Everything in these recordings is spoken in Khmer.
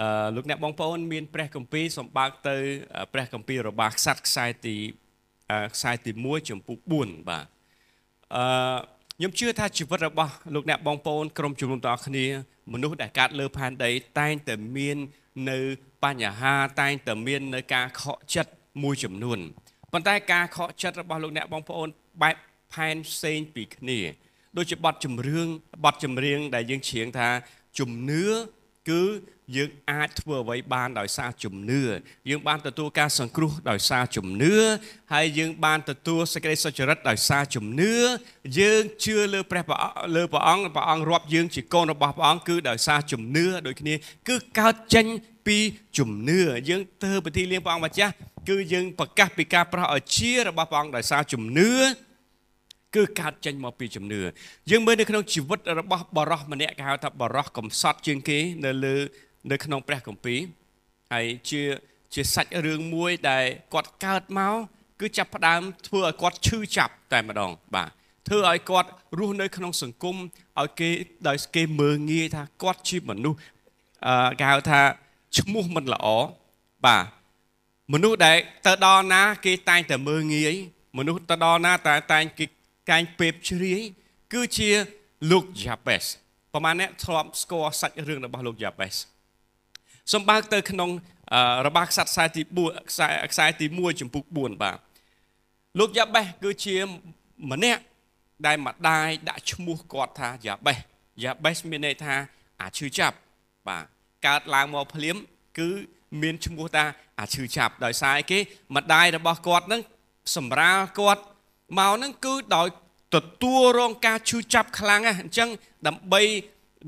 អឺលោកអ្នកបងប្អូនមានព្រះគម្ពីរសម្បើកទៅព្រះគម្ពីររបស់ខ្សាត់ខ្សែទីខ្សែទី1ចំពុក4បាទអឺខ្ញុំជឿថាជីវិតរបស់លោកអ្នកបងប្អូនក្រុមជំនុំទាំងអស់គ្នាមនុស្សដែលកើតលើផែនដីតែងតែមាននៅបញ្ហាតែងតែមាននៅការខកចិត្តមួយចំនួនប៉ុន្តែការខកចិត្តរបស់លោកអ្នកបងប្អូនបែបផែនផ្សេងពីគ្នាដូចជាបទចម្រៀងបទចម្រៀងដែលយើងច្រៀងថាជំនឿ គឺយើងអាចធ្វើអ្វីបានដោយសារជំនឿយើងបានទទួលការសង្គ្រោះដោយសារជំនឿហើយយើងបានទទួលសេចក្តីសុចរិតដោយសារជំនឿយើងជឿលើព្រះលើព្រះអង្គព្រះអង្គរាប់យើងជាកូនរបស់ព្រះអង្គគឺដោយសារជំនឿដូចគ្នាគឺកើតចេញពីជំនឿយើងទៅពិធីលៀងព្រះអង្គម្ចាស់គឺយើងប្រកាសពីការប្រោសឲ្យជារបស់ព្រះអង្គដោយសារជំនឿ គឺកើតចេញមកពីជំនឿយើងមើលនៅក្នុងជីវិតរបស់បរោះម្នាក់គេហៅថាបរោះកំសត់ជាងគេនៅលើនៅក្នុងព្រះគម្ពីរហើយជាជាសាច់រឿងមួយដែលគាត់កើតមកគឺចាប់ផ្ដើមធ្វើឲ្យគាត់ឈឺចាប់តែម្ដងបាទធ្វើឲ្យគាត់រស់នៅក្នុងសង្គមឲ្យគេដោយគេមើងងាយថាគាត់ជាមនុស្សអឺគេហៅថាឈ្មោះមិនល្អបាទមនុស្សដែលទៅដល់ណា គេតែងតែមើងងាយមនុស្សទៅដល់ណាតែតែងគេ កាញ់ពេបជ្រាយគឺជាលោកយ៉ាបេសប្រហែលអ្នកធ្លាប់ស្គាល់សាច់រឿងរបស់លោកយ៉ាបេសសំបើកទៅក្នុងរបស់ខ្សត្រខ្សែទី4ខ្សែខ្សែទី1ចំពុក4បាទលោកយ៉ាបេសគឺជាម្នាក់ដែលម្ដាយដាក់ឈ្មោះគាត់ថាយ៉ាបេសយ៉ាបេសមានន័យថាអាឈឺចាប់បាទកើតឡើងមកភ្លាមគឺមានឈ្មោះថាអាឈឺចាប់ដោយសារគេម្ដាយរបស់គាត់នឹងសម្រាលគាត់ មកនឹងគឺដោយទទួលរងការឈឺចាប់ខ្លាំងណាស់អញ្ចឹងដើម្បី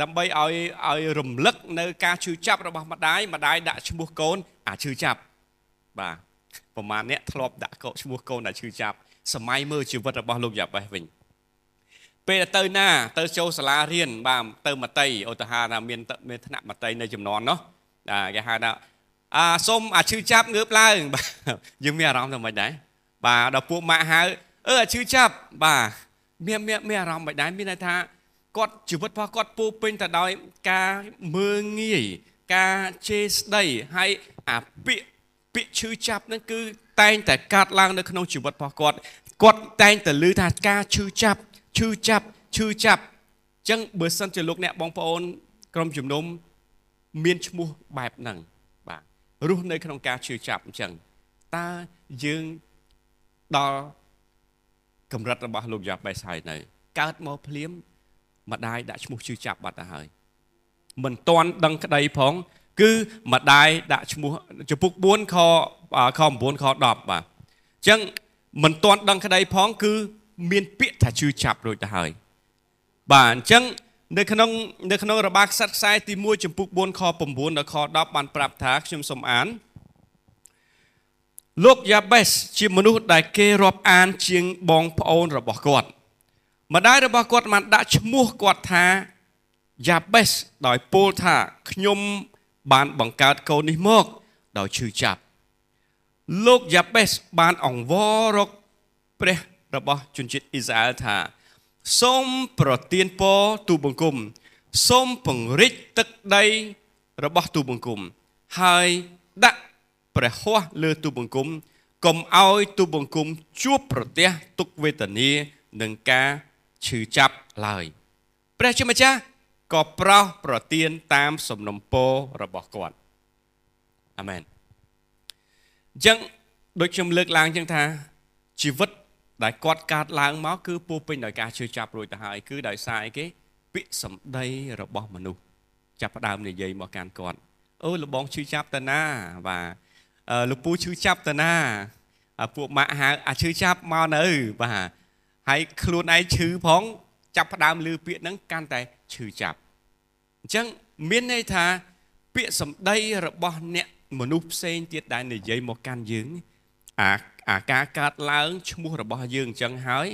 ដើម្បីឲ្យឲ្យរំលឹកនៅការឈឺចាប់របស់ម្ដាយម្ដាយដាក់ឈ្មោះកូនអាឈឺចាប់បាទប្រហែលអ្នកធ្លាប់ដាក់កោឈ្មោះកូនដែលឈឺចាប់សម័យមើលជីវិតរបស់លោកយ៉ាបេសវិញពេលទៅណាទៅចូលសាលារៀនបាទទៅមតីឧទាហរណ៍ថាមានមានថ្នាក់មតីនៅចំនួននោះគេហៅថាអាសុំអាឈឺចាប់ងើបឡើងបាទយើងមានអារម្មណ៍ថាម៉េចដែរបាទដល់ពួកម៉ាក់ហៅ អឺអាឈឺចាប់បាទមានមានមានអារម្មណ៍មិនដែរមានន័យថាគាត់ជីវិតរបស់គាត់ពោពេញទៅដោយការមើងងាយការជេរស្ដីហើយអាពាក្យពាក្យឈឺចាប់ហ្នឹងគឺតែងតែកាត់ឡើងនៅក្នុងជីវិតរបស់គាត់គាត់តែងតែឮថាការឈឺចាប់ឈឺចាប់ឈឺចាប់អញ្ចឹងបើសិនជាលោកអ្នកបងប្អូន ក្រុមជំនុំមានឈ្មោះបែបហ្នឹងបាទរស់នៅក្នុងការឈឺចាប់អញ្ចឹងតើយើងដល់ កម្រិតរបស់លោកយ៉ាបេសហើយនៅកើតមកភ្លាមម្ដាយដាក់ឈ្មោះជឿចាប់បាត់ទៅហើយមិនទាន់ដឹងក្តីផង គឺម្ដាយដាក់ឈ្មោះចំពុក4ខខ9ខ10បាទអញ្ចឹងមិនទាន់ដឹងក្តីផង គឺ មានពាក្យថាជឿចាប់រួចទៅហើយបាទអញ្ចឹងនៅក្នុងនៅក្នុងរបាខ្សាត់ខ្សែទី1ចំពុក4ខ9ដល់ខ10បានប្រាប់ថាខ្ញុំសូមអាន លោកយ៉ាបេសជាមនុស្សដែលគេរាប់អានជាងបងប្អូនរបស់គាត់ម្ដាយរបស់គាត់បានដាក់ឈ្មោះគាត់ថាយ៉ាបេសដោយពោលថាខ្ញុំបានបង្កើតកូននេះមកដោយឈឺចាប់លោកយ៉ាបេសបានអង្វររកព្រះរបស់ជនជាតិអ៊ីស្រាអែលថាសូមប្រទានពរទូបង្គំសូមពង្រីកទឹកដីរបស់ទូបង្គំហើយដាក់ ព្រះហស្ថលើទូបង្គំកុំឲ្យទូបង្គំជួបប្រទះទុក្ខវេទនានិងការឈឺចាប់ឡើយព្រះជាម្ចាស់ក៏ប្រោសប្រទានតាមសំណុំពររបស់គាត់អាមែនអញ្ចឹងដូចខ្ញុំលើកឡើងអញ្ចឹងថាជីវិតដែលគាត់កើតឡើងមកគឺពោពេញដោយការឈឺចាប់រួចទៅហើយគឺដោយសារអីគេពាក្យសម្ដីរបស់មនុស្សចាប់ផ្ដើមនិយាយមកកាន់គាត់អូលបងឈឺចាប់ទៅណាបាទ លោកពូឈឺចាប់ទៅណាពួកម៉ាក់ហៅអាឈឺចាប់មកនៅបាទហើយខ្លួនឯងឈឺផងចាប់ផ្ដើមលឺពាក្យហ្នឹងកាន់តែឈឺចាប់អញ្ចឹងមានន័យថាពាក្យសម្ដីរបស់អ្នកមនុស្សផ្សេងទៀតដែលនិយាយមកកាន់យើងអាអាការកើតឡើងឈ្មោះរបស់យើងអញ្ចឹងហើយ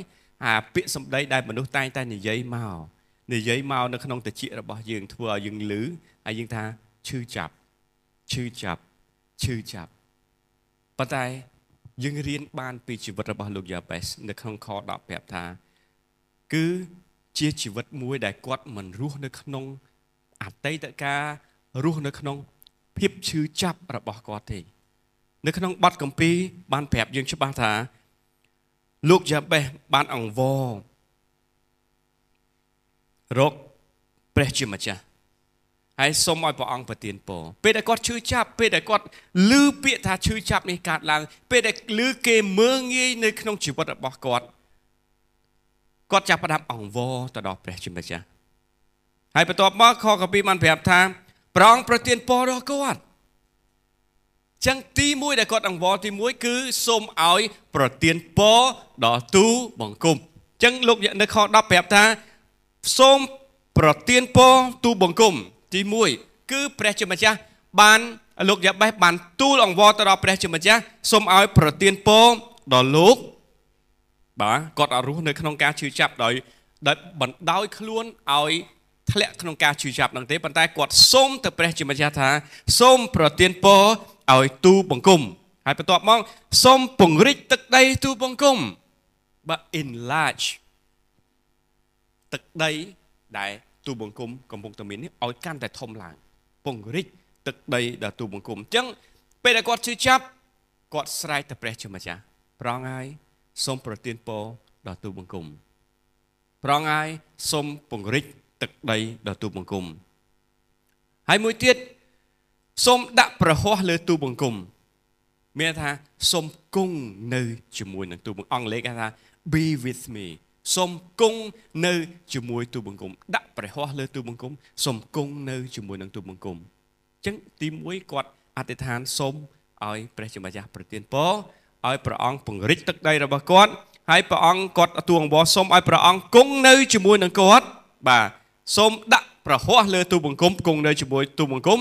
អាពាក្យសម្ដីដែលមនុស្សតែងតែនិយាយមកនិយាយមកនៅក្នុងតិចរបស់យើងធ្វើឲ្យយើងលឺហើយយើងថាឈឺចាប់ឈឺចាប់ឈឺចាប់ ប៉ុន្តែយើងរៀនបានពីជីវិតរបស់លោកយ៉ាបេសនៅក្នុងខ10ប្រាប់ថា គឺជាជីវិតមួយដែលគាត់មិនរស់នៅក្នុងអតីតកាលរស់នៅក្នុង ភាពឈឺចាប់របស់គាត់ទេ នៅក្នុងបទកម្ពីបានប្រាប់យើងច្បាស់ថាលោកយ៉ាបេសបានអង្វររកព្រះជាម្ចាស់ ហើយសូមឲ្យព្រះអង្គប្រទានពរពេលដែលគាត់ឈឺចាប់ពេលដែលគាត់ឮពាក្យថាឈឺចាប់នេះកើតឡើង ពេលដែលឮគេមើងងាយនៅក្នុងជីវិតរបស់គាត់គាត់ចាប់ផ្ដើមអង្វរទៅដល់ព្រះជាម្ចាស់ហើយបន្ទាប់មកខកពីបានប្រាប់ថាព្រះអង្គប្រទានពរដល់គាត់ចឹងទី1ដែលគាត់អង្វរទី1គឺសូមឲ្យប្រទានពរដល់ទូបង្គំចឹងលោកនៅខ10ប្រាប់ថាសូមប្រទានពរទូបង្គំ ទី1គឺព្រះជាម្ចាស់បានលោកយ៉ាបេសបានទូលអង្វរទៅដល់ព្រះជាម្ចាស់សូមឲ្យប្រទានពរដល់លោកបាទគាត់អត់រស់នៅក្នុងការជឿចាប់ដោយដោយបណ្ដោយខ្លួនឲ្យធ្លាក់ក្នុងការជឿចាប់នឹងទេប៉ុន្តែគាត់សូមទៅព្រះជាម្ចាស់ថាសូមប្រទានពរឲ្យទូបង្គំហើយបន្ទាប់មកសូមពង្រីកទឹកដីទូបង្គំបាទ enlarge ទឹកដីដែល ទូបង្គំកំពុងតែមាននេះឲ្យកាន់តែធំឡើងពង្រីកទឹកដីដល់ទូបង្គំអញ្ចឹងពេលដែលគាត់ជឿចាប់គាត់ស្រែកទៅព្រះជាម្ចាស់ប្រងហើយសូមប្រទានពរដល់ទូបង្គំប្រងហើយសូមពង្រីកទឹកដីដល់ទូបង្គំហើយមួយទៀតសូមដាក់ប្រហោះលើទូបង្គំមានថាសូមគង់នៅជាមួយនឹងទូបង្គំអង់គ្លេសគេថា be with me សូមគង់នៅជាមួយទូបង្គំដាក់ព្រះហស្ថលើទូបង្គំសូមគង់នៅជាមួយនឹងទូបង្គំអញ្ចឹងទី1គាត់អធិដ្ឋានសូមឲ្យព្រះជាម្ចាស់ប្រទានពរឲ្យព្រះអង្គពង្រីកទឹកដីរបស់គាត់ហើយព្រះអង្គគាត់ទូអង្វរសូមឲ្យព្រះអង្គគង់នៅជាមួយនឹងគាត់បាទសូមដាក់ប្រហោះលើទូបង្គំគង់នៅជាមួយទូបង្គំ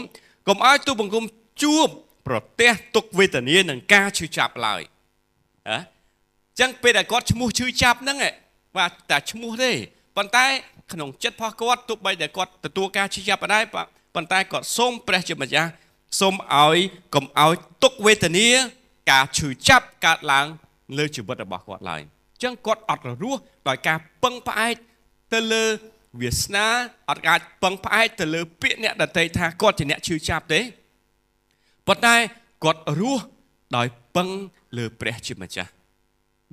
កុំឲ្យទូបង្គំជួបប្រទះទុកវេទនានឹងការឈឺចាប់ឡើយហ៎ចឹងពេលដែលគាត់ឈ្មោះឈឺចាប់ហ្នឹង បាទតែឈ្មោះទេប៉ុន្តែក្នុងចិត្តរបស់គាត់ទោះបីតែគាត់ទទួលការឈឺចាប់ដែរប៉ុន្តែគាត់សូមព្រះជាម្ចាស់សូមឲ្យកុំឲ្យទុកវេទនាការឈឺចាប់កើតឡើងលើជីវិតរបស់គាត់ឡើយអញ្ចឹងគាត់អត់រស់ដោយការពឹងផ្អែកទៅលើវាសនាអត់អាចពឹងផ្អែកទៅលើពាក្យអ្នកដតីថាគាត់ជាអ្នកឈឺចាប់ទេប៉ុន្តែគាត់រស់ដោយពឹងលើព្រះជាម្ចាស់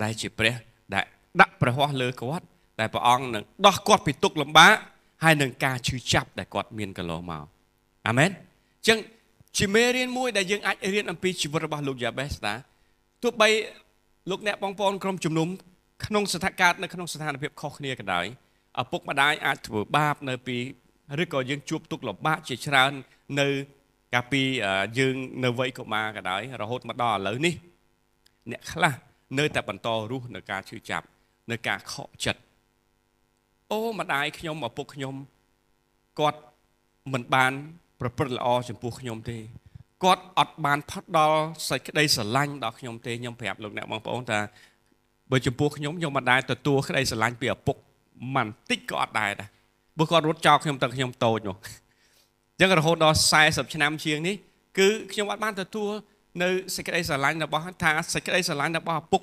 ដែលជាព្រះ ដែលដាក់ប្រហោះលើគាត់ដែលព្រះអង្គនឹងដោះគាត់ពីទុក្ខលំបាកហើយនឹងការឈឺចាប់ដែលគាត់មានកន្លងមកអាមែនអញ្ចឹងជាមេរៀនមួយដែលយើងអាចរៀនអំពីជីវិតរបស់លោកយ៉ាបេសតាទោះបីលោកអ្នកបងប្អូនក្រុមជំនុំក្នុងស្ថានភាពនៅក្នុងស្ថានភាពខុសគ្នាក៏ដោយឪពុកម្ដាយអាចធ្វើបាបនៅពីឬក៏យើងជួបទុក្ខលំបាកជាច្រើននៅកាលពីយើងនៅវ័យកុមារក៏ដោយរហូតមកដល់ឥឡូវនេះ អ្នកខ្លះនៅតែបន្តរស់នៅការឈឺចាប់ នៅការខកចិត្តអូម្ដាយខ្ញុំឪពុកខ្ញុំគាត់មិនបានប្រព្រឹត្តល្អចំពោះខ្ញុំទេគាត់អត់បានផុតដល់សេចក្តីស្រឡាញ់ដល់ខ្ញុំទេខ្ញុំប្រាប់លោកអ្នកបងប្អូនថាបើចំពោះខ្ញុំខ្ញុំមិនដែលទទួលក្តីស្រឡាញ់ពីឪពុកមិនតិចក៏អត់ដែរដែរព្រោះគាត់រត់ចោលខ្ញុំតាំងខ្ញុំតូចនោះអញ្ចឹងរហូតដល់40ឆ្នាំជាងនេះគឺខ្ញុំអត់បានទទួលនៅសេចក្តីស្រឡាញ់របស់ថាសេចក្តីស្រឡាញ់របស់ឪពុក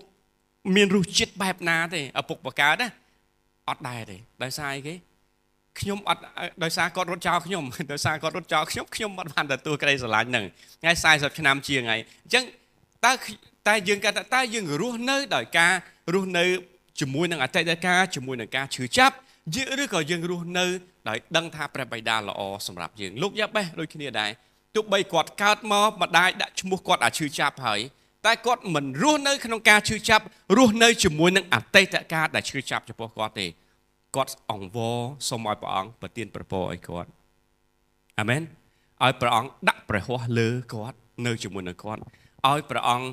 មានរសជាតិបែបណាទេឪពុកបកើតណាអត់ដែរទេដោយសារអីគេខ្ញុំអត់ដោយសារគាត់រត់ចោលខ្ញុំដោយសារគាត់រត់ចោលខ្ញុំខ្ញុំអត់បានទទួលក្តីស្រឡាញ់ហ្នឹងថ្ងៃ40ឆ្នាំជាងហើយអញ្ចឹងតើតែយើងគាត់តើយើងរស់នៅដោយការរស់នៅជាមួយនឹងអតីតកាលជាមួយនឹងការឈឺចាប់យើងឬក៏យើងរស់នៅដោយដឹងថាព្រះបិតាល្អសម្រាប់យើងលោកយ៉ាបេសដូចគ្នាដែរទោះបីគាត់កើតមកម្ដាយដាក់ឈ្មោះគាត់អាឈឺចាប់ហើយ តែគាត់មិនរស់នៅក្នុងការឈឺចាប់រស់នៅជាមួយនឹងអតីតកាលដែលឈឺចាប់ចំពោះគាត់ទេគាត់អង្វរសូមឲ្យព្រះអង្គប្រទានប្រពរឲ្យគាត់អាមែនឲ្យព្រះអង្គដាក់ព្រះហស្ថលើគាត់នៅជាមួយនឹងគាត់ឲ្យព្រះអង្គ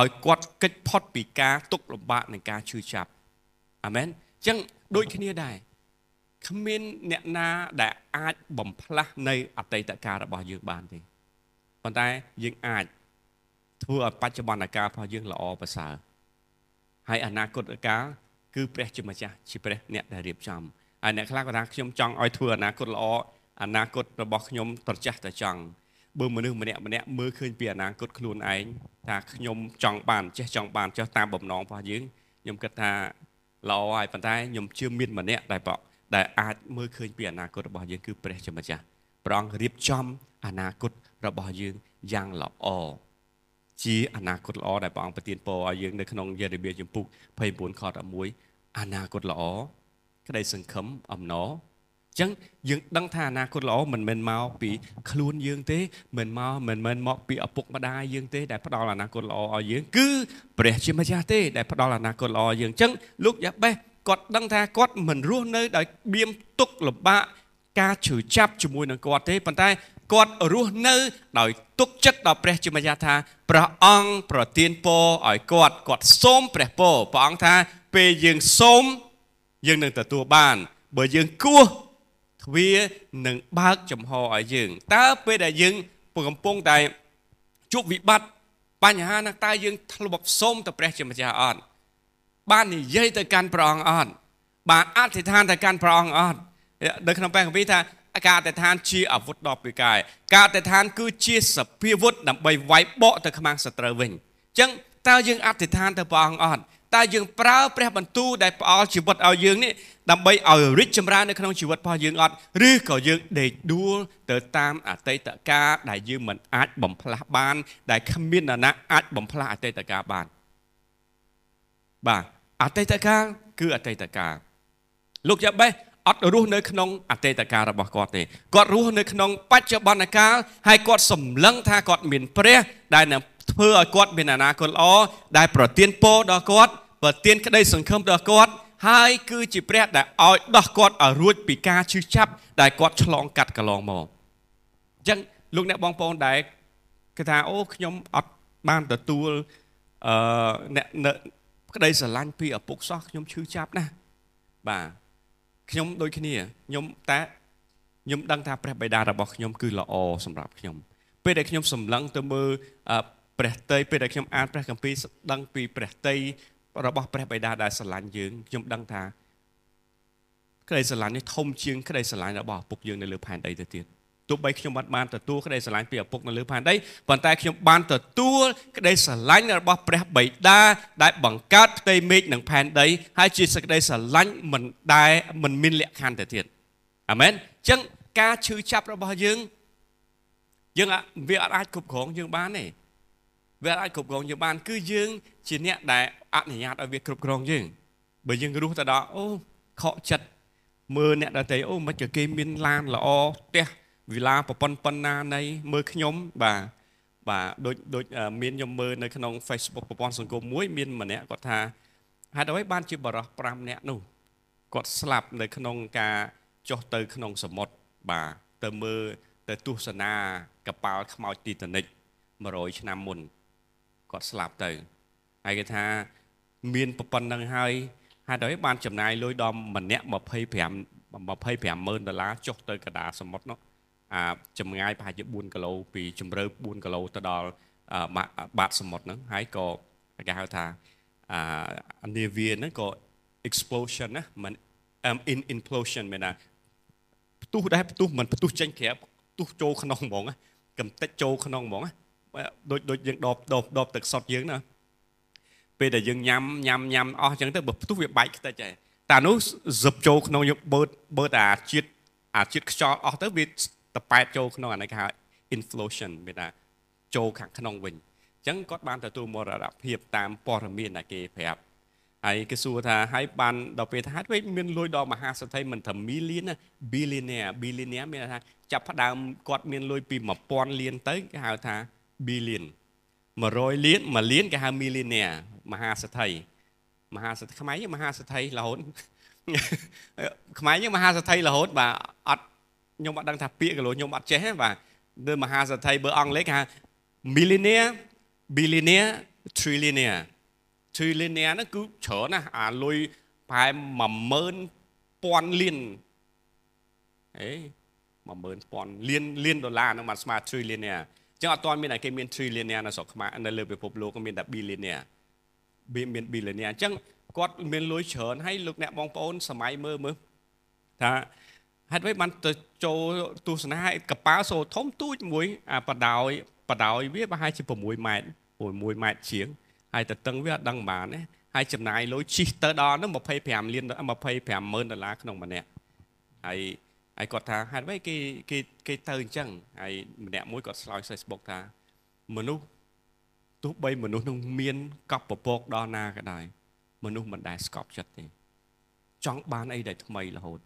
ឲ្យគាត់កិច្ចផុតពីការទុកលំបាកនិងការឈឺចាប់អាមែនអញ្ចឹងដូចគ្នាដែរគ្មានអ្នកណាដែលអាចបំផ្លាស់នៅអតីតកាលរបស់យើងបានទេប៉ុន្តែយើងអាច ធ្វើឲ្យបច្ចុប្បន្នកាលរបស់យើងល្អប្រសើរហើយអនាគតកាលគឺព្រះជាម្ចាស់ជាព្រះអ្នកដែលរៀបចំហើយអ្នកខ្លះក៏ថាខ្ញុំចង់ឲ្យធ្វើអនាគតល្អអនាគតរបស់ខ្ញុំត្រចះតែចង់បើមនុស្សម្នាក់ម្នាក់មើលឃើញពីអនាគតខ្លួនឯងថាខ្ញុំចង់បានចេះចង់បានចេះតាមបំណងរបស់យើងខ្ញុំគិតថាល្អហើយប៉ុន្តែខ្ញុំជឿមានម្នាក់ដែលបដែលអាចមើលឃើញពីអនាគតរបស់យើងគឺព្រះជាម្ចាស់ព្រះអង្គរៀបចំអនាគតរបស់យើងយ៉ាងល្អ ជាអនាគតល្អដែលព្រះអង្គប្រទានពរឲ្យយើងនៅក្នុងយេរេមៀជំពូក29ខ11អនាគតល្អក្តីសង្ឃឹមអំណរចឹងយើងដឹងថាអនាគតល្អមិនមែនមកពីខ្លួនយើងទេមិនមកមិនមែនមកពីឪពុកម្ដាយយើងទេដែលផ្ដល់អនាគតល្អឲ្យយើងគឺព្រះជាម្ចាស់ទេដែលផ្ដល់អនាគតល្អឲ្យយើងចឹងលោកយ៉ាបេសគាត់ដឹងថាគាត់មិនរស់នៅដោយបៀមទុកលំបាកការឈឺចាប់ជាមួយនឹងគាត់ទេប៉ុន្តែ គាត់រស់នៅ ដោយទុកចិត្តដល់ព្រះជាម្ចាស់ថាព្រះអង្គប្រទានពរឲ្យគាត់គាត់សូមព្រះពរព្រះអង្គថាពេលយើងសូមយើងនឹងទទួលបាន បើយើងគោះទ្វារនឹងបើកចំហឲ្យយើងតើពេលដែលយើងកំពុងតែជួបវិបត្តិបញ្ហាណាតើយើងធ្លាប់សូមទៅព្រះជាម្ចាស់អត់បាននិយាយទៅកាន់ព្រះអង្គអត់បានអធិដ្ឋានទៅកាន់ព្រះអង្គអត់នៅក្នុងព្រះគម្ពីរថា ការអធិដ្ឋានជាអាវុធដ៏ពីកាយការអធិដ្ឋានគឺជាសភាវុធដើម្បីវាយបកទៅខ្មាំងសត្រូវវិញអញ្ចឹងតើយើងអធិដ្ឋានទៅព្រះអង្គអត់តើយើងប្រើព្រះបន្ទូលដែលផ្អល់ជីវិតឲ្យយើងនេះដើម្បីឲ្យរីកចម្រើននៅក្នុងជីវិតរបស់យើងអត់ឬក៏យើងដេកដួលទៅតាមអតីតកាលដែលយើងមិនអាចបំផ្លាស់បាន ដែលគ្មាននរណាអាចបំផ្លាស់អតីតកាលបានបាទអតីតកាលគឺអតីតកាលលោកយ៉ាបេស អត់រស់នៅក្នុងអតីតកាលរបស់គាត់ទេគាត់រស់នៅក្នុងបច្ចុប្បន្នកាលហើយគាត់សម្លឹងថាគាត់មានព្រះដែលនឹងធ្វើឲ្យគាត់មានអនាគតល្អដែលប្រទានពរដល់គាត់ប្រទានក្តីសង្ឃឹមដល់គាត់ហើយគឺជាព្រះដែលឲ្យដោះគាត់ឲ្យរួចពីការឈឺចាប់ដែលគាត់ឆ្លងកាត់កន្លងមកអញ្ចឹងលោកអ្នកបងប្អូនដែលគេថាអូខ្ញុំអត់បានទទួលអឺអ្នកក្តីស្រឡាញ់ពីឪពុកសោះខ្ញុំឈឺចាប់ណាស់បាទ ខ្ញុំដូចគ្នាខ្ញុំតែខ្ញុំដឹងថាព្រះបិតារបស់ខ្ញុំគឺល្អសម្រាប់ខ្ញុំពេលដែលខ្ញុំសម្លឹងទៅមើលព្រះតីពេលដែលខ្ញុំអានព្រះគម្ពីរដឹងពីព្រះតីរបស់ព្រះបិតាដែលស្រឡាញ់យើងខ្ញុំដឹងថាក្តីស្រឡាញ់នេះធំជាងក្តីស្រឡាញ់របស់ឪពុកយើងនៅលើផែនដីទៅទៀត ទោះបីខ្ញុំបាត់បានទទួលក្តីស្រឡាញ់ពីឪពុកនៅលើផែនដីប៉ុន្តែខ្ញុំបានទទួលក្តីស្រឡាញ់របស់ព្រះបិតាដែលបង្កើតផ្ទៃមេឃនិងផែនដីហើយជាសេចក្តីស្រឡាញ់មិនដែលមិនមានលក្ខខណ្ឌទៅទៀតអាមែនអញ្ចឹងការឈឺចាប់របស់យើងយើងវាអាចគ្រប់គ្រងយើងបានទេវាអាចគ្រប់គ្រងយើងបាន គឺយើងជាអ្នកដែលអនុញ្ញាតឲ្យវាគ្រប់គ្រងយើងបើយើងរស់ទៅដល់អូខកចិត្តមើលអ្នកដទៃអូមិនក៏គេមានឡានល្អផ្ទះ វិឡាប្រប៉ុនប៉ុណ្ណានៃមើលខ្ញុំបាទបាទដូចដូចមានខ្ញុំមើលនៅក្នុង Facebook ប្រព័ន្ធសង្គមមួយ មានម្នាក់គាត់ថាហេតុអ្វីបានជាបរោះ5នាក់នោះគាត់ស្លាប់នៅក្នុងការចុះទៅក្នុងសមុទ្របាទទៅមើលទៅទស្សនាកប៉ាល់ខ្មោចទីតានិក100ឆ្នាំមុនគាត់ស្លាប់ទៅហើយគេថាមានប៉ុណ្្នឹងហើយហេតុអីបានចំណាយលុយដល់ម្នាក់25 25ម៉ឺនដុល្លារចុះទៅកដាសមុទ្រនោះ អាចម្ងាយប្រហែលជា4គីឡូពីជម្រៅ4គីឡូទៅដល់បាតសមុទ្រហ្នឹងហើយក៏គេហៅថាអានាវាហ្នឹងក៏ explosion ណាមិន in implosion មែនណាផ្ទុះដែរផ្ទុះមិនផ្ទុះចេញក្រៅផ្ទុះចូលក្នុងហ្មងកំតិចចូលក្នុងហ្មងដូចដូចយើងដបដបដបទឹកសុតយើងណាពេលដែលយើងញ៉ាំញ៉ាំញ៉ាំអស់អញ្ចឹងទៅបើផ្ទុះវាបែកខ្ទេចហើយតែនោះសឹបចូលក្នុងយើងបឺតបឺតអាជាតិអាជាតិខ្យល់អស់ទៅវា តប៉ែតចូលក្នុងអានេះគេហៅ inflation មានថាចូលខាងក្នុងវិញអញ្ចឹងគាត់បានទទួលមរណភាពតាមព័ត៌មានដែលគេប្រាប់ហើយគេសួរថាហើយបានដល់ពេលថាហេតុវិញមានលុយដល់មហាសេដ្ឋីមិនថា million ណា billionaire billionaire មានថាចាប់ផ្ដើមគាត់មានលុយពី1000លានទៅគេហៅថា billion 100លាន1លានគេហៅ millionaire មហាសេដ្ឋីមហាសេដ្ឋីខ្មែរយើងមហាសេដ្ឋីរហូតខ្មែរយើងមហាសេដ្ឋីរហូតបាទអត់ ខ្ញុំអត់ដឹងថាពាក្យគីឡូខ្ញុំអត់ចេះទេបាទនៅមហាសេដ្ឋីបើអង់គ្លេសគេហៅ millionaire billionaire trillionaire trillionaire ហ្នឹងគឺច្រើនណាស់អាលុយប្រហែល10000លានអេ10000លានលានដុល្លារហ្នឹងបានស្មើ trillionaire ចឹងអត់ទាន់មានតែគេមាន trillionaire នៅស្រុកខ្មែរនៅលើពិភពលោកក៏មានតែ billionaire មាន billionaire អញ្ចឹងគាត់មានលុយច្រើនហើយលោកអ្នកបងប្អូនសម័យមើលមើលថា ហេតុអ្វីបានទៅចូលទស្សនាកប៉ាល់សូធំទូចមួយអាបដោយបដោយវាប្រហែលជា6ម៉ែត្រ6ម៉ែត្រជាងហើយទៅតឹងវាអត់ដឹងបានទេហើយចំណាយលុយជិះទៅដល់នោះ25លាន25ម៉ឺនដុល្លារក្នុងម្នាក់ហើយហើយគាត់ថាហេតុអ្វីគេគេគេទៅអញ្ចឹងហើយម្នាក់មួយគាត់ឆ្លើយ Facebook ថាមនុស្សទោះបីមនុស្សនឹងមានកប់ពពកដល់ណាក៏ដោយមនុស្សមិនដែលស្កប់ចិត្តទេចង់បានអីដែលថ្មីរហូត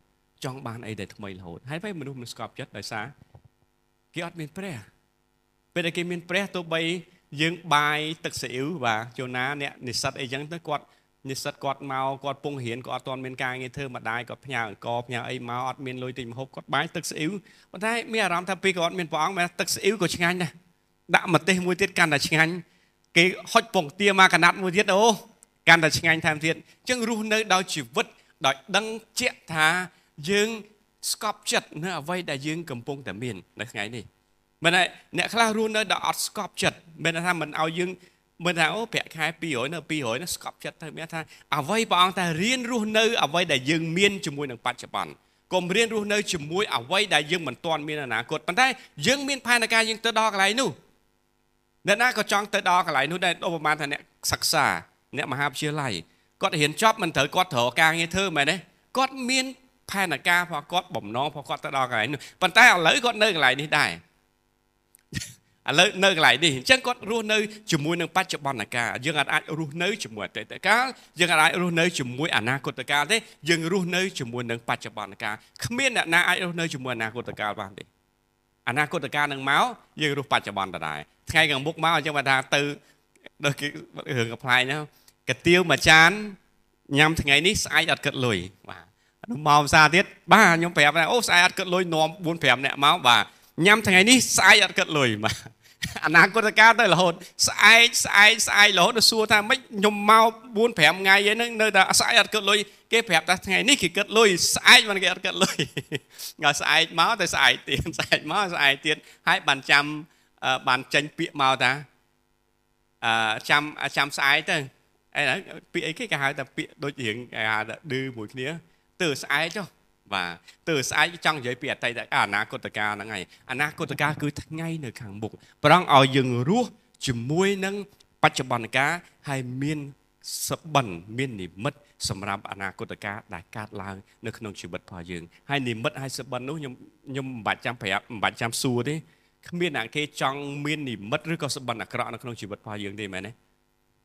ចង់បានអីដែលថ្មីរហូតហើយពេលមនុស្សមិនស្កប់ចិត្តដោយសារគេអត់មានព្រះពេលដែលគេមានព្រះទោះបីយើងបាយទឹកស៊ីអ៊ីវបាទជូណាអ្នកនិស្សិតអីចឹងទៅគាត់និស្សិតគាត់មកគាត់ពងរៀនគាត់អត់ទាន់មានការងារធ្វើម្ដាយគាត់ផ្ញើអង្គផ្ញើអីមកអត់មានលុយទិញម្ហូបគាត់បាយទឹកស៊ីអ៊ីវប៉ុន្តែមានអារម្មណ៍ថាពេលគាត់អត់មានព្រះអង្គមែនទឹកស៊ីអ៊ីវក៏ឆ្ងាញ់ដែរដាក់ម្ទេសមួយទៀតកាន់តែឆ្ងាញ់គេហុចពងទាមកកណាត់មួយទៀតអូកាន់តែឆ្ងាញ់ថែមទៀតអញ្ចឹងរស់នៅដោយជីវិតដោយដឹងជាក់ថា យើងស្កប់ចិត្តនៅអ្វីដែលយើងកំពុងតែមាននៅថ្ងៃនេះមិនតែអ្នកខ្លះរស់នៅដោយអត់ស្កប់ចិត្តមិនថាមិនឲ្យយើងមិនថាអូប្រាក់ខែ200នៅ200នៅស្កប់ចិត្តទៅមានថាអ្វីព្រះអង្គតែរៀនរស់នៅអ្វីដែលយើងមានជាមួយនឹងបច្ចុប្បន្នកុំរៀនរស់នៅជាមួយអ្វីដែលយើងមិនទាន់មានអនាគតប៉ុន្តែយើងមានផែនការយើងទៅដល់កន្លែងនោះអ្នកណាក៏ចង់ទៅដល់កន្លែងនោះដែរឧបមាថាអ្នកសិក្សាអ្នកមហាវិទ្យាល័យគាត់រៀនចប់មិនត្រូវគាត់ត្រូវការងារធ្វើមែនទេគាត់មាន ផែនការរបស់គាត់បំណងរបស់គាត់ទៅដល់កន្លែងនោះប៉ុន្តែឥឡូវគាត់នៅកន្លែងនេះដែរឥឡូវនៅកន្លែងនេះអញ្ចឹងគាត់រស់នៅជាមួយនឹងបច្ចុប្បន្នកាលយើងអាចរស់នៅជាមួយអតីតកាលយើងអាចរស់នៅជាមួយអនាគតកាលទេយើងរស់នៅជាមួយនឹងបច្ចុប្បន្នកាលគ្មានអ្នកណាអាចរស់នៅជាមួយអនាគតកាលបានទេអនាគតកាលនឹងមកយើងរស់បច្ចុប្បន្នដដែលថ្ងៃខាងមុខមកអញ្ចឹងបើថាទៅដូចគេរឿងកំ pl ណាកាទៀវមួយចានញ៉ាំថ្ងៃនេះស្អែកអត់គិតលុយបាទ មកភាសាទៀតបាទខ្ញុំប្រាប់ថាអូស្អែកអត់គិតលុយនាំ4 5នាក់មកបាទញ៉ាំថ្ងៃនេះស្អែកអត់គិតលុយបាទអនាគតកាលទៅរហូតស្អែកស្អែកស្អែករហូតដល់សួរថាម៉េចខ្ញុំមក4 5ថ្ងៃហ្នឹងនៅតែស្អែកអត់គិតលុយគេប្រាប់ថាថ្ងៃនេះគេគិតលុយស្អែកមិនគេអត់គិតលុយដល់ស្អែកមកទៅស្អែកទៀតស្អែកមកស្អែកទៀតហើយបានចាំបានចេញពាក្យមកថាអឺចាំចាំស្អែកទៅអីពាក្យអីគេគេហៅថាពាក្យដូចរៀងគេហៅថាឌឺមួយគ្នា ទៅស្អែកចុះបាទទៅស្អែកចង់និយាយពីអតីតកាលអនាគតកាលហ្នឹងហើយអនាគតកាលគឺថ្ងៃនៅខាងមុខប្រងឲ្យយើងរស់ជាមួយនឹងបច្ចុប្បន្នកាលហើយមានសបិនមាននិមិត្តសម្រាប់អនាគតកាលដែលកើតឡើងនៅក្នុងជីវិតរបស់យើងហើយនិមិត្តហើយសបិននោះខ្ញុំខ្ញុំមិនបាច់ចាំប្រាប់មិនបាច់ចាំសួរទេគ្មានអ្នកគេចង់មាននិមិត្តឬក៏សបិនអាក្រក់នៅក្នុងជីវិតរបស់យើងទេមែនទេ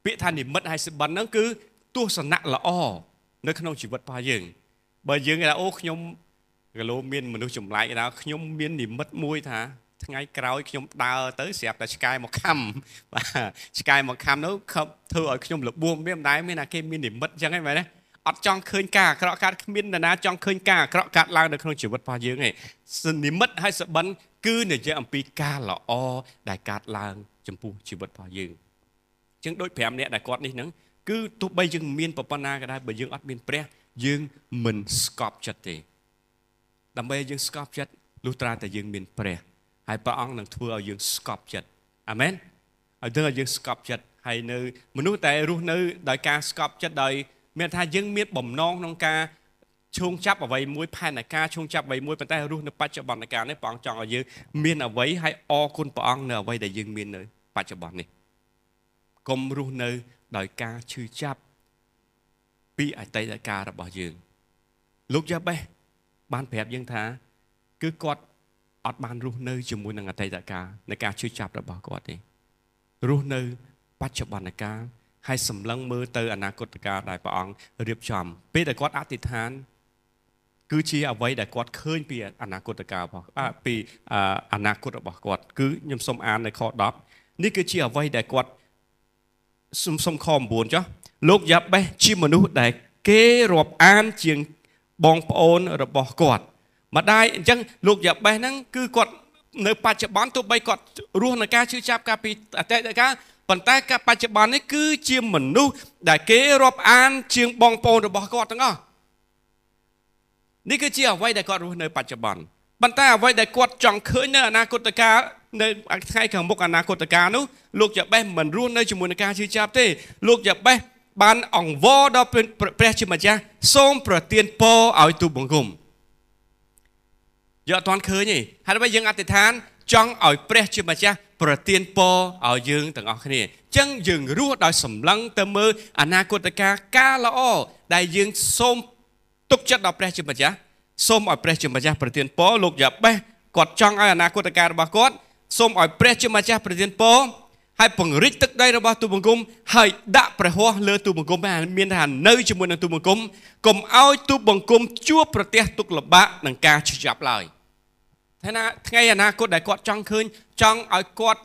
ពាក្យថានិមិត្តហើយសបិនហ្នឹងគឺទស្សនៈល្អនៅក្នុងជីវិតរបស់យើង បើយើងថាអូខ្ញុំគីឡូមានមនុស្សចម្លែកដល់ខ្ញុំមាននិមិត្តមួយថាថ្ងៃក្រោយខ្ញុំដើរទៅស្រាប់តែឆ្កែមកខំបាទឆ្កែមកខំនោះខំធ្វើឲ្យខ្ញុំលបួមមានម្ដាយមានតែគេមាននិមិត្តអញ្ចឹងហ្នឹងមែនទេអត់ចង់ឃើញការអាក្រក់កើតគ្មាននរណាចង់ឃើញការអាក្រក់កើតឡើងនៅក្នុងជីវិតរបស់យើងទេនិមិត្តហើយសបិនគឺនិយាយអំពីការល្អដែលកើតឡើង ចំពោះជីវិតរបស់យើងអញ្ចឹងដូច5នាក់ដែលគាត់នេះហ្នឹងគឺទោះបីយើងមានប្រព័ន្ធណាក៏ដោយបើយើងអត់មានព្រះ យើងមិនស្កប់ចិត្តទេដើម្បីយើងស្កប់ចិត្តលុះត្រាតែយើងមានព្រះហើយព្រះអង្គនឹងធ្វើឲ្យយើងស្កប់ចិត្តអាមែនឲ្យដឹងឲ្យយើងស្កប់ចិត្តហើយនៅមនុស្សតែរស់នៅដោយការស្កប់ចិត្តដោយមានថាយើងមានបំណងក្នុងការឈោងចាប់អ្វីមួយផែនការឈោងចាប់អ្វីមួយប៉ុន្តែរស់នៅបច្ចុប្បន្នកាលនេះព្រះអង្គចង់ឲ្យយើងមានអ្វីហើយអរគុណព្រះអង្គនៅអ្វីដែលយើងមាននៅបច្ចុប្បន្ននេះកុំរស់នៅដោយការឈឺចាប់ ពីអតីតកាលរបស់យើងលោកយ៉ាបេសបានប្រាប់យើងថា គឺគាត់អត់បានរស់នៅជាមួយនឹងអតីតកាលនៃការជឿចាប់របស់គាត់ទេរស់នៅបច្ចុប្បន្នកាលហើយសម្លឹងមើលទៅអនាគតកាលដែលព្រះអង្គរៀបចំ ពេលដែលគាត់អធិដ្ឋាន គឺជាអ្វីដែលគាត់ឃើញពីអនាគតកាលរបស់ពីអនាគតរបស់គាត់ គឺខ្ញុំសូមអាននៅខ10នេះគឺជាអ្វីដែលគាត់សុំសុំខ9ចុះ លោកយ៉ាបេសជាមនុស្សដែលគេរាប់អានជាងបងប្អូនរបស់គាត់ម្ដាយអញ្ចឹងលោកយ៉ាបេសហ្នឹងគឺគាត់នៅបច្ចុប្បន្នទោះបីគាត់រស់នៅការជឿចាប់កាលពីអតីតកាលប៉ុន្តែការបច្ចុប្បន្ននេះគឺជាមនុស្សដែលគេរាប់អាន ជាងបងប្អូនរបស់គាត់ទាំងអស់នេះគឺជាអ្វីដែលគាត់រស់នៅបច្ចុប្បន្នប៉ុន្តែអ្វីដែលគាត់ចង់ឃើញនៅអនាគតកាលនៅថ្ងៃខាងមុខអនាគតកាលនោះលោកយ៉ាបេសមិនរស់នៅជាមួយនឹងការជឿចាប់ទេលោកយ៉ាបេស បានអង្វរដល់ព្រះជាម្ចាស់សូមប្រទានពរឲ្យទូបង្គំយកអត់ទាន់ឃើញទេហើយដើម្បីយើងអធិដ្ឋាន ចង់ឲ្យព្រះជាម្ចាស់ប្រទានពរឲ្យយើងទាំងអស់គ្នាអញ្ចឹងយើងរស់ដោយសម្លឹងទៅមើលអនាគតកាលការល្អដែលយើងសូមទុកចិត្តដល់ព្រះជាម្ចាស់សូមឲ្យព្រះជាម្ចាស់ប្រទានពរលោកយ៉ាបេសគាត់ចង់ឲ្យអនាគតកាលរបស់គាត់សូមឲ្យព្រះជាម្ចាស់ប្រទានពរ ហើយពង្រីកទឹកដីរបស់ទូបង្គំហើយដាក់ព្រះហស្ថលើទូបង្គំហើយមានថានៅជាមួយនឹងទូបង្គំកុំឲ្យទូបង្គំជួបប្រទះទុក្ខលំបាកនឹងការឈឺចាប់ឡើយថាណាថ្ងៃអនាគតដែលគាត់ចង់ឃើញចង់ឲ្យគាត់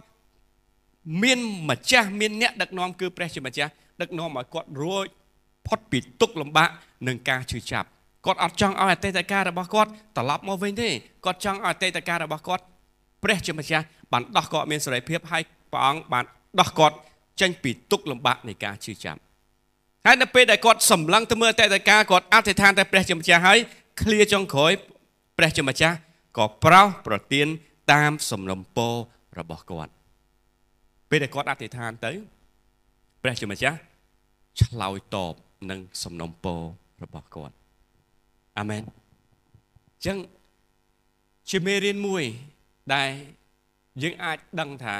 មានម្ចាស់មានអ្នកដឹកនាំគឺព្រះជាម្ចាស់ដឹកនាំឲ្យគាត់រួចផុតពីទុក្ខលំបាកនិងការឈឺចាប់គាត់អត់ចង់ឲ្យអតីតកាលរបស់គាត់ត្រឡប់មកវិញទេគាត់ចង់ឲ្យអតីតកាលរបស់គាត់ព្រះជាម្ចាស់បានដោះគាត់មានសេរីភាពហើយ ព្រះអង្គបានដោះគាត់ចេញពីទុក្ខលំបាកនៃការឈឺចាប់ហើយនៅពេលដែលគាត់សម្លឹងទៅមើលអតីតកាលគាត់អធិដ្ឋានតែព្រះជាម្ចាស់ហើយឃ្លាចុងក្រោយព្រះជាម្ចាស់ក៏ប្រោសប្រទានតាមសំណុំពររបស់គាត់ពេលដែលគាត់អធិដ្ឋានទៅព្រះជាម្ចាស់ឆ្លើយតបនឹងសំណុំពររបស់គាត់អាមែនអញ្ចឹងជាមេរៀនមួយដែលយើងអាចដឹងថា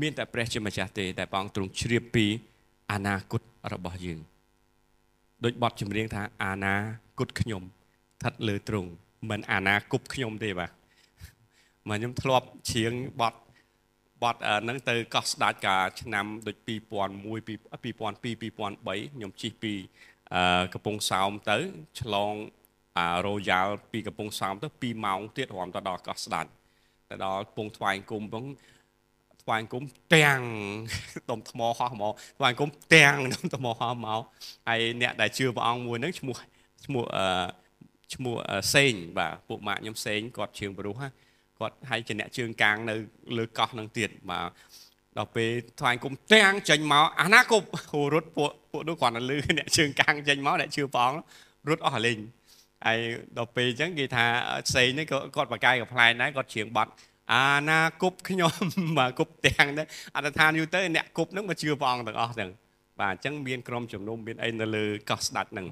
មានតែព្រះជាម្ចាស់ទេតែព្រះអង្គទ្រង់ជ្រាបពីអនាគតរបស់យើងដូចបទចម្រៀងថាអាណាគតខ្ញុំស្ថិតលើទ្រង់មិនអាណាគប់ខ្ញុំទេបាទមកខ្ញុំធ្លាប់ច្រៀងបទបទហ្នឹងទៅកោះស្ដាច់កាឆ្នាំដូច2001 2002 2003ខ្ញុំជិះពីកំពង់សោមទៅឆ្លងរ៉ូយ៉ាល់ពីកំពង់សោមទៅ2ម៉ោងទៀតរំទៅដល់កោះស្ដាច់ទៅដល់ពងថ្វាយគុំផង ថ្វាយគុំទាំងដុំថ្មហោះមកថ្វាយគុំទាំងដុំថ្មហោះមកហើយអ្នកដែលជឿព្រះអង្គមួយហ្នឹងឈ្មោះឈ្មោះអឺឈ្មោះសេងបាទពួកម៉ាក់ខ្ញុំសេងគាត់ជើងបរុសគាត់ហើយជាអ្នកជើងកាងនៅលើកោះនឹងទៀតបាទដល់ពេលថ្វាយគុំទាំងចេញមកអាណាគប់រត់ពួកពួកនោះគាត់នៅលឺអ្នកជើងកាងចេញមកអ្នកជឿព្រះអង្គរត់អស់លេងហើយដល់ពេលអញ្ចឹងគេថាផ្សេងនេះក៏គាត់បកាយកំ pl ែងដែរគាត់ច្រៀងបាត់ អាណាគប់ខ្ញុំបាទគប់ទាំងដែរអត្តឋានយូរទៅអ្នកគប់ហ្នឹងមកជឿព្រះអង្គទាំងអស់ហ្នឹងបាទអញ្ចឹងមានក្រុមជំនុំមានអីនៅលើកោះស្ដាច់ហ្នឹង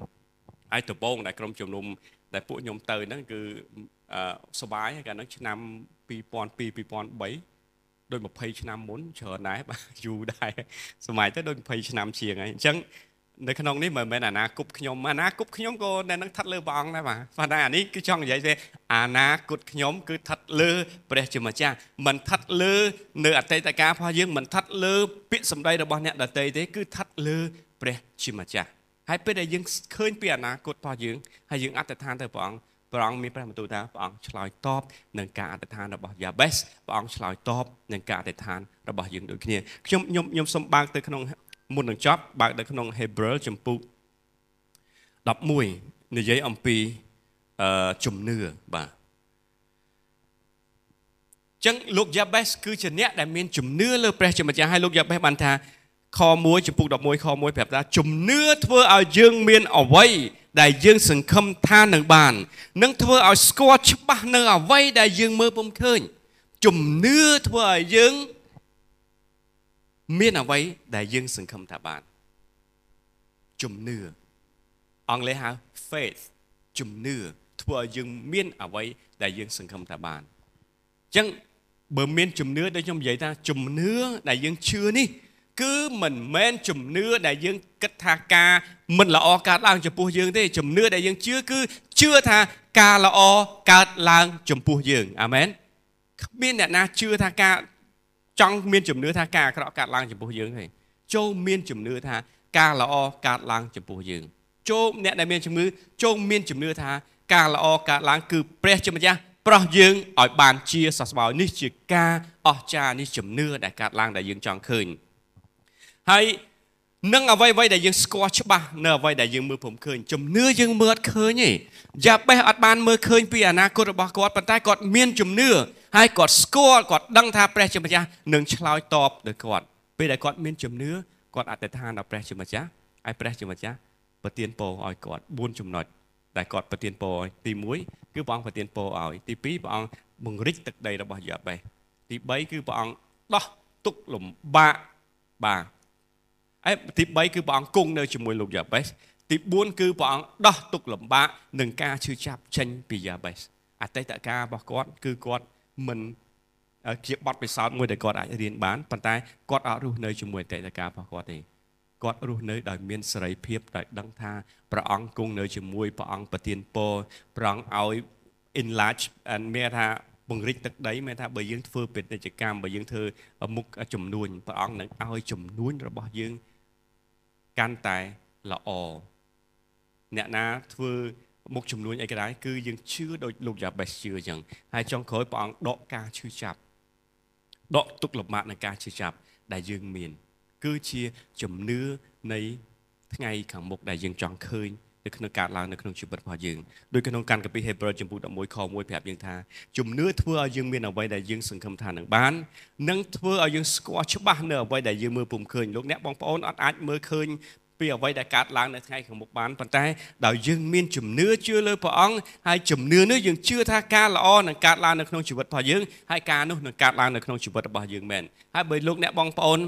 ហើយដំបូងដែលក្រុមជំនុំដែលពួកខ្ញុំទៅហ្នឹងគឺសបាយកាលហ្នឹងឆ្នាំ2002 2003ដូច20ឆ្នាំមុនច្រើនដែរបាទយូរដែរសម័យទៅដូច20ឆ្នាំជាងហើយអញ្ចឹង នៅក្នុងនេះមិនមែនអាណាគប់ខ្ញុំអាណាគប់ខ្ញុំក៏នៅនឹងស្ថិតលើព្រះអង្គដែរបាទប៉ុន្តែអានេះគឺចង់និយាយថាអាណាគត់ខ្ញុំគឺស្ថិតលើព្រះជាម្ចាស់មិនស្ថិតលើនៅអតីតកាលរបស់យើងមិនស្ថិតលើពាក្យសម្ដីរបស់អ្នកដទៃទេគឺស្ថិតលើព្រះជាម្ចាស់ហើយពេលដែលយើងឃើញពីអនាគតរបស់យើងហើយយើងអធិដ្ឋានទៅព្រះអង្គព្រះអង្គមានព្រះបន្ទូលថាព្រះអង្គឆ្លើយតបនឹងការអធិដ្ឋានរបស់យ៉ាបេសព្រះអង្គឆ្លើយតបនឹងការអធិដ្ឋានរបស់យើងដូចគ្នាខ្ញុំខ្ញុំខ្ញុំសូមបើកទៅក្នុង មុននឹងចប់បើកនៅក្នុង Hebrew ចំពុក11និយាយអំពីអឺជំនឿបាទចឹងលោកយ៉ាបេសគឺជាអ្នកដែលមានជំនឿលើព្រះជាម្ចាស់ហើយលោកយ៉ាបេសបានថាខ1ចំពុក11ខ1ប្រាប់ថាជំនឿធ្វើឲ្យយើងមានអវ័យដែលយើងសង្ឃឹមថានឹងបាននឹងធ្វើឲ្យស្គាល់ច្បាស់នៅអវ័យដែលយើងមើលពុំឃើញជំនឿធ្វើឲ្យយើង មានអ្វីដែលយើងសង្ឃឹមថាបានជំនឿអង់គ្លេសហៅ faith ជំនឿធ្វើឲ្យយើងមានអ្វីដែលយើងសង្ឃឹមថាបានអញ្ចឹងបើមានជំនឿដូចខ្ញុំនិយាយថាជំនឿដែលយើងជឿនេះគឺមិនមែនជំនឿដែលយើងគិតថាការមិនល្អកើតឡើងចំពោះយើងទេជំនឿដែលយើងជឿគឺជឿថាការល្អកើតឡើងចំពោះយើងអាមែនគ្មានអ្នកណាជឿថាការ ចង់មានជំនឿថាការអាក្រក់កើតឡើងចំពោះយើងទេចូលមានជំនឿថាការល្អកើតឡើងចំពោះយើងចូលអ្នកដែលមានជំនឿចូលមានជំនឿថាការល្អកើតឡើងគឺព្រះជាម្ចាស់ប្រោះយើងឲ្យបានជាសះស្បើយនេះជាការអស្ចារ្យនេះជំនឿដែលកើតឡើងដែលយើងចង់ឃើញហើយនឹងអ្វីអ្វីដែលយើងស្គាល់ច្បាស់នៅអ្វីដែលយើងមើលព្រមឃើញជំនឿយើងមើលអត់ឃើញទេយ៉ាបេសអត់បានមើលឃើញពីអនាគតរបស់គាត់ប៉ុន្តែគាត់មានជំនឿ ហើយគាត់ស្គាល់គាត់ដឹងថាព្រះជាម្ចាស់នឹងឆ្លើយតបដល់គាត់ពេលដែលគាត់មានជំនឿគាត់អធិដ្ឋានដល់ព្រះជាម្ចាស់ហើយព្រះជាម្ចាស់ប្រទានពរឲ្យគាត់4ចំណុចដែលគាត់ប្រទានពរឲ្យទី1គឺព្រះអង្គប្រទានពរឲ្យទី2ព្រះអង្គបង្រិចទឹកដីរបស់យ៉ាបេសទី3គឺព្រះអង្គដោះទុកលំបាកបាទហើយទី3គឺព្រះអង្គគង់នៅជាមួយលោកយ៉ាបេសទី4គឺព្រះអង្គដោះទុកលំបាកនឹងការឈឺចាប់ចេញពីយ៉ាបេសអតីតកាលរបស់គាត់គឺគាត់ មិនជាបទពិសោធន៍មួយដែលគាត់អាចរៀនបានប៉ុន្តែគាត់អត់រស់នៅជាមួយអតីតកាលរបស់គាត់ទេគាត់រស់នៅដោយមានសេរីភាពដោយដឹងថាព្រះអង្គគង់នៅជាមួយព្រះអង្គប្រទានពរព្រះអង្គឲ្យ enlarge មានថាពង្រីកទឹកដីមានថាបើយើងធ្វើពាណិជ្ជកម្មបើយើងធ្វើមុខចំនួនព្រះអង្គនឹងឲ្យចំនួនរបស់យើងកាន់តែល្អអ្នកណាធ្វើ មុខចំនួនអីក៏ដោយគឺយើងជឿដោយលោកយ៉ាបេសជឿអញ្ចឹងហើយចុងក្រោយព្រះអង្គដកការឈឺចាប់ដកទុកលំបាកនៃការឈឺចាប់ដែលយើងមាន គឺជាជំនឿនៃថ្ងៃខាងមុខដែលយើងចង់ឃើញនៅក្នុងការឡើងនៅក្នុងជីវិតរបស់យើងដោយក្នុងកាន់កាពីហេព្រើរចំពុក11ខ1ប្រាប់យើងថាជំនឿធ្វើឲ្យយើងមានអ្វីដែលយើងសង្ឃឹមថានឹងបាននិងធ្វើឲ្យយើងស្គាល់ច្បាស់នៅអ្វីដែលយើងមើលពុំឃើញលោកអ្នកបងប្អូនអត់អាចមើលឃើញ ពីអ្វីដែលកើតឡើងនៅថ្ងៃខាងមុខបានប៉ុន្តែដោយយើងមានជំនឿជឿលើព្រះអង្គហើយជំនឿនេះយើងជឿថាការល្អនឹងកើតឡើងនៅក្នុងជីវិតរបស់យើងហើយការនោះនឹងកើតឡើងនៅក្នុងជីវិតរបស់យើងមែនហើយបើលោកអ្នកបងប្អូន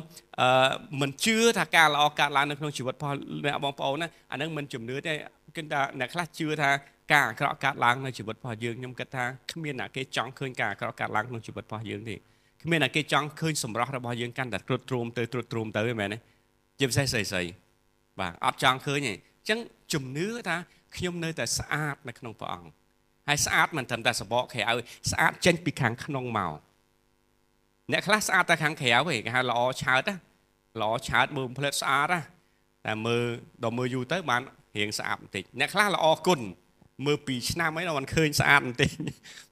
អឺមិនជឿថាការល្អកើតឡើងនៅក្នុងជីវិតរបស់អ្នកបងប្អូនណាអានឹងមិនជំនឿទេគឺថាអ្នកខ្លះជឿថាការអាក្រក់កើតឡើងនៅជីវិតរបស់យើងខ្ញុំគិតថាគ្មានអ្នកគេចង់ឃើញការអាក្រក់កើតឡើងក្នុងជីវិតរបស់យើងទេគ្មានអ្នកគេចង់ឃើញសម្រស់របស់យើងកាន់តែត្រុតទ្រោមទៅត្រុតទ្រោមទៅមែនទេជាពិសេសស្អីស្អី បាទអត់ចង់ឃើញទេអញ្ចឹងជំនឿថាខ្ញុំនៅតែស្អាតនៅក្នុងព្រះអង្គហើយស្អាតមិនត្រឹមតែសបកក្រៅស្អាតចេញពីខាងក្នុងមកអ្នកខ្លះស្អាតតែខាងក្រៅទេគេហៅល្អឆើតណាល្អឆើតមើលផ្លិតស្អាតណាតែមើលដល់មើលយូរទៅបានរៀងស្អាតបន្តិចអ្នកខ្លះល្អគុណមើល2ឆ្នាំអីដល់មិនឃើញស្អាតបន្តិច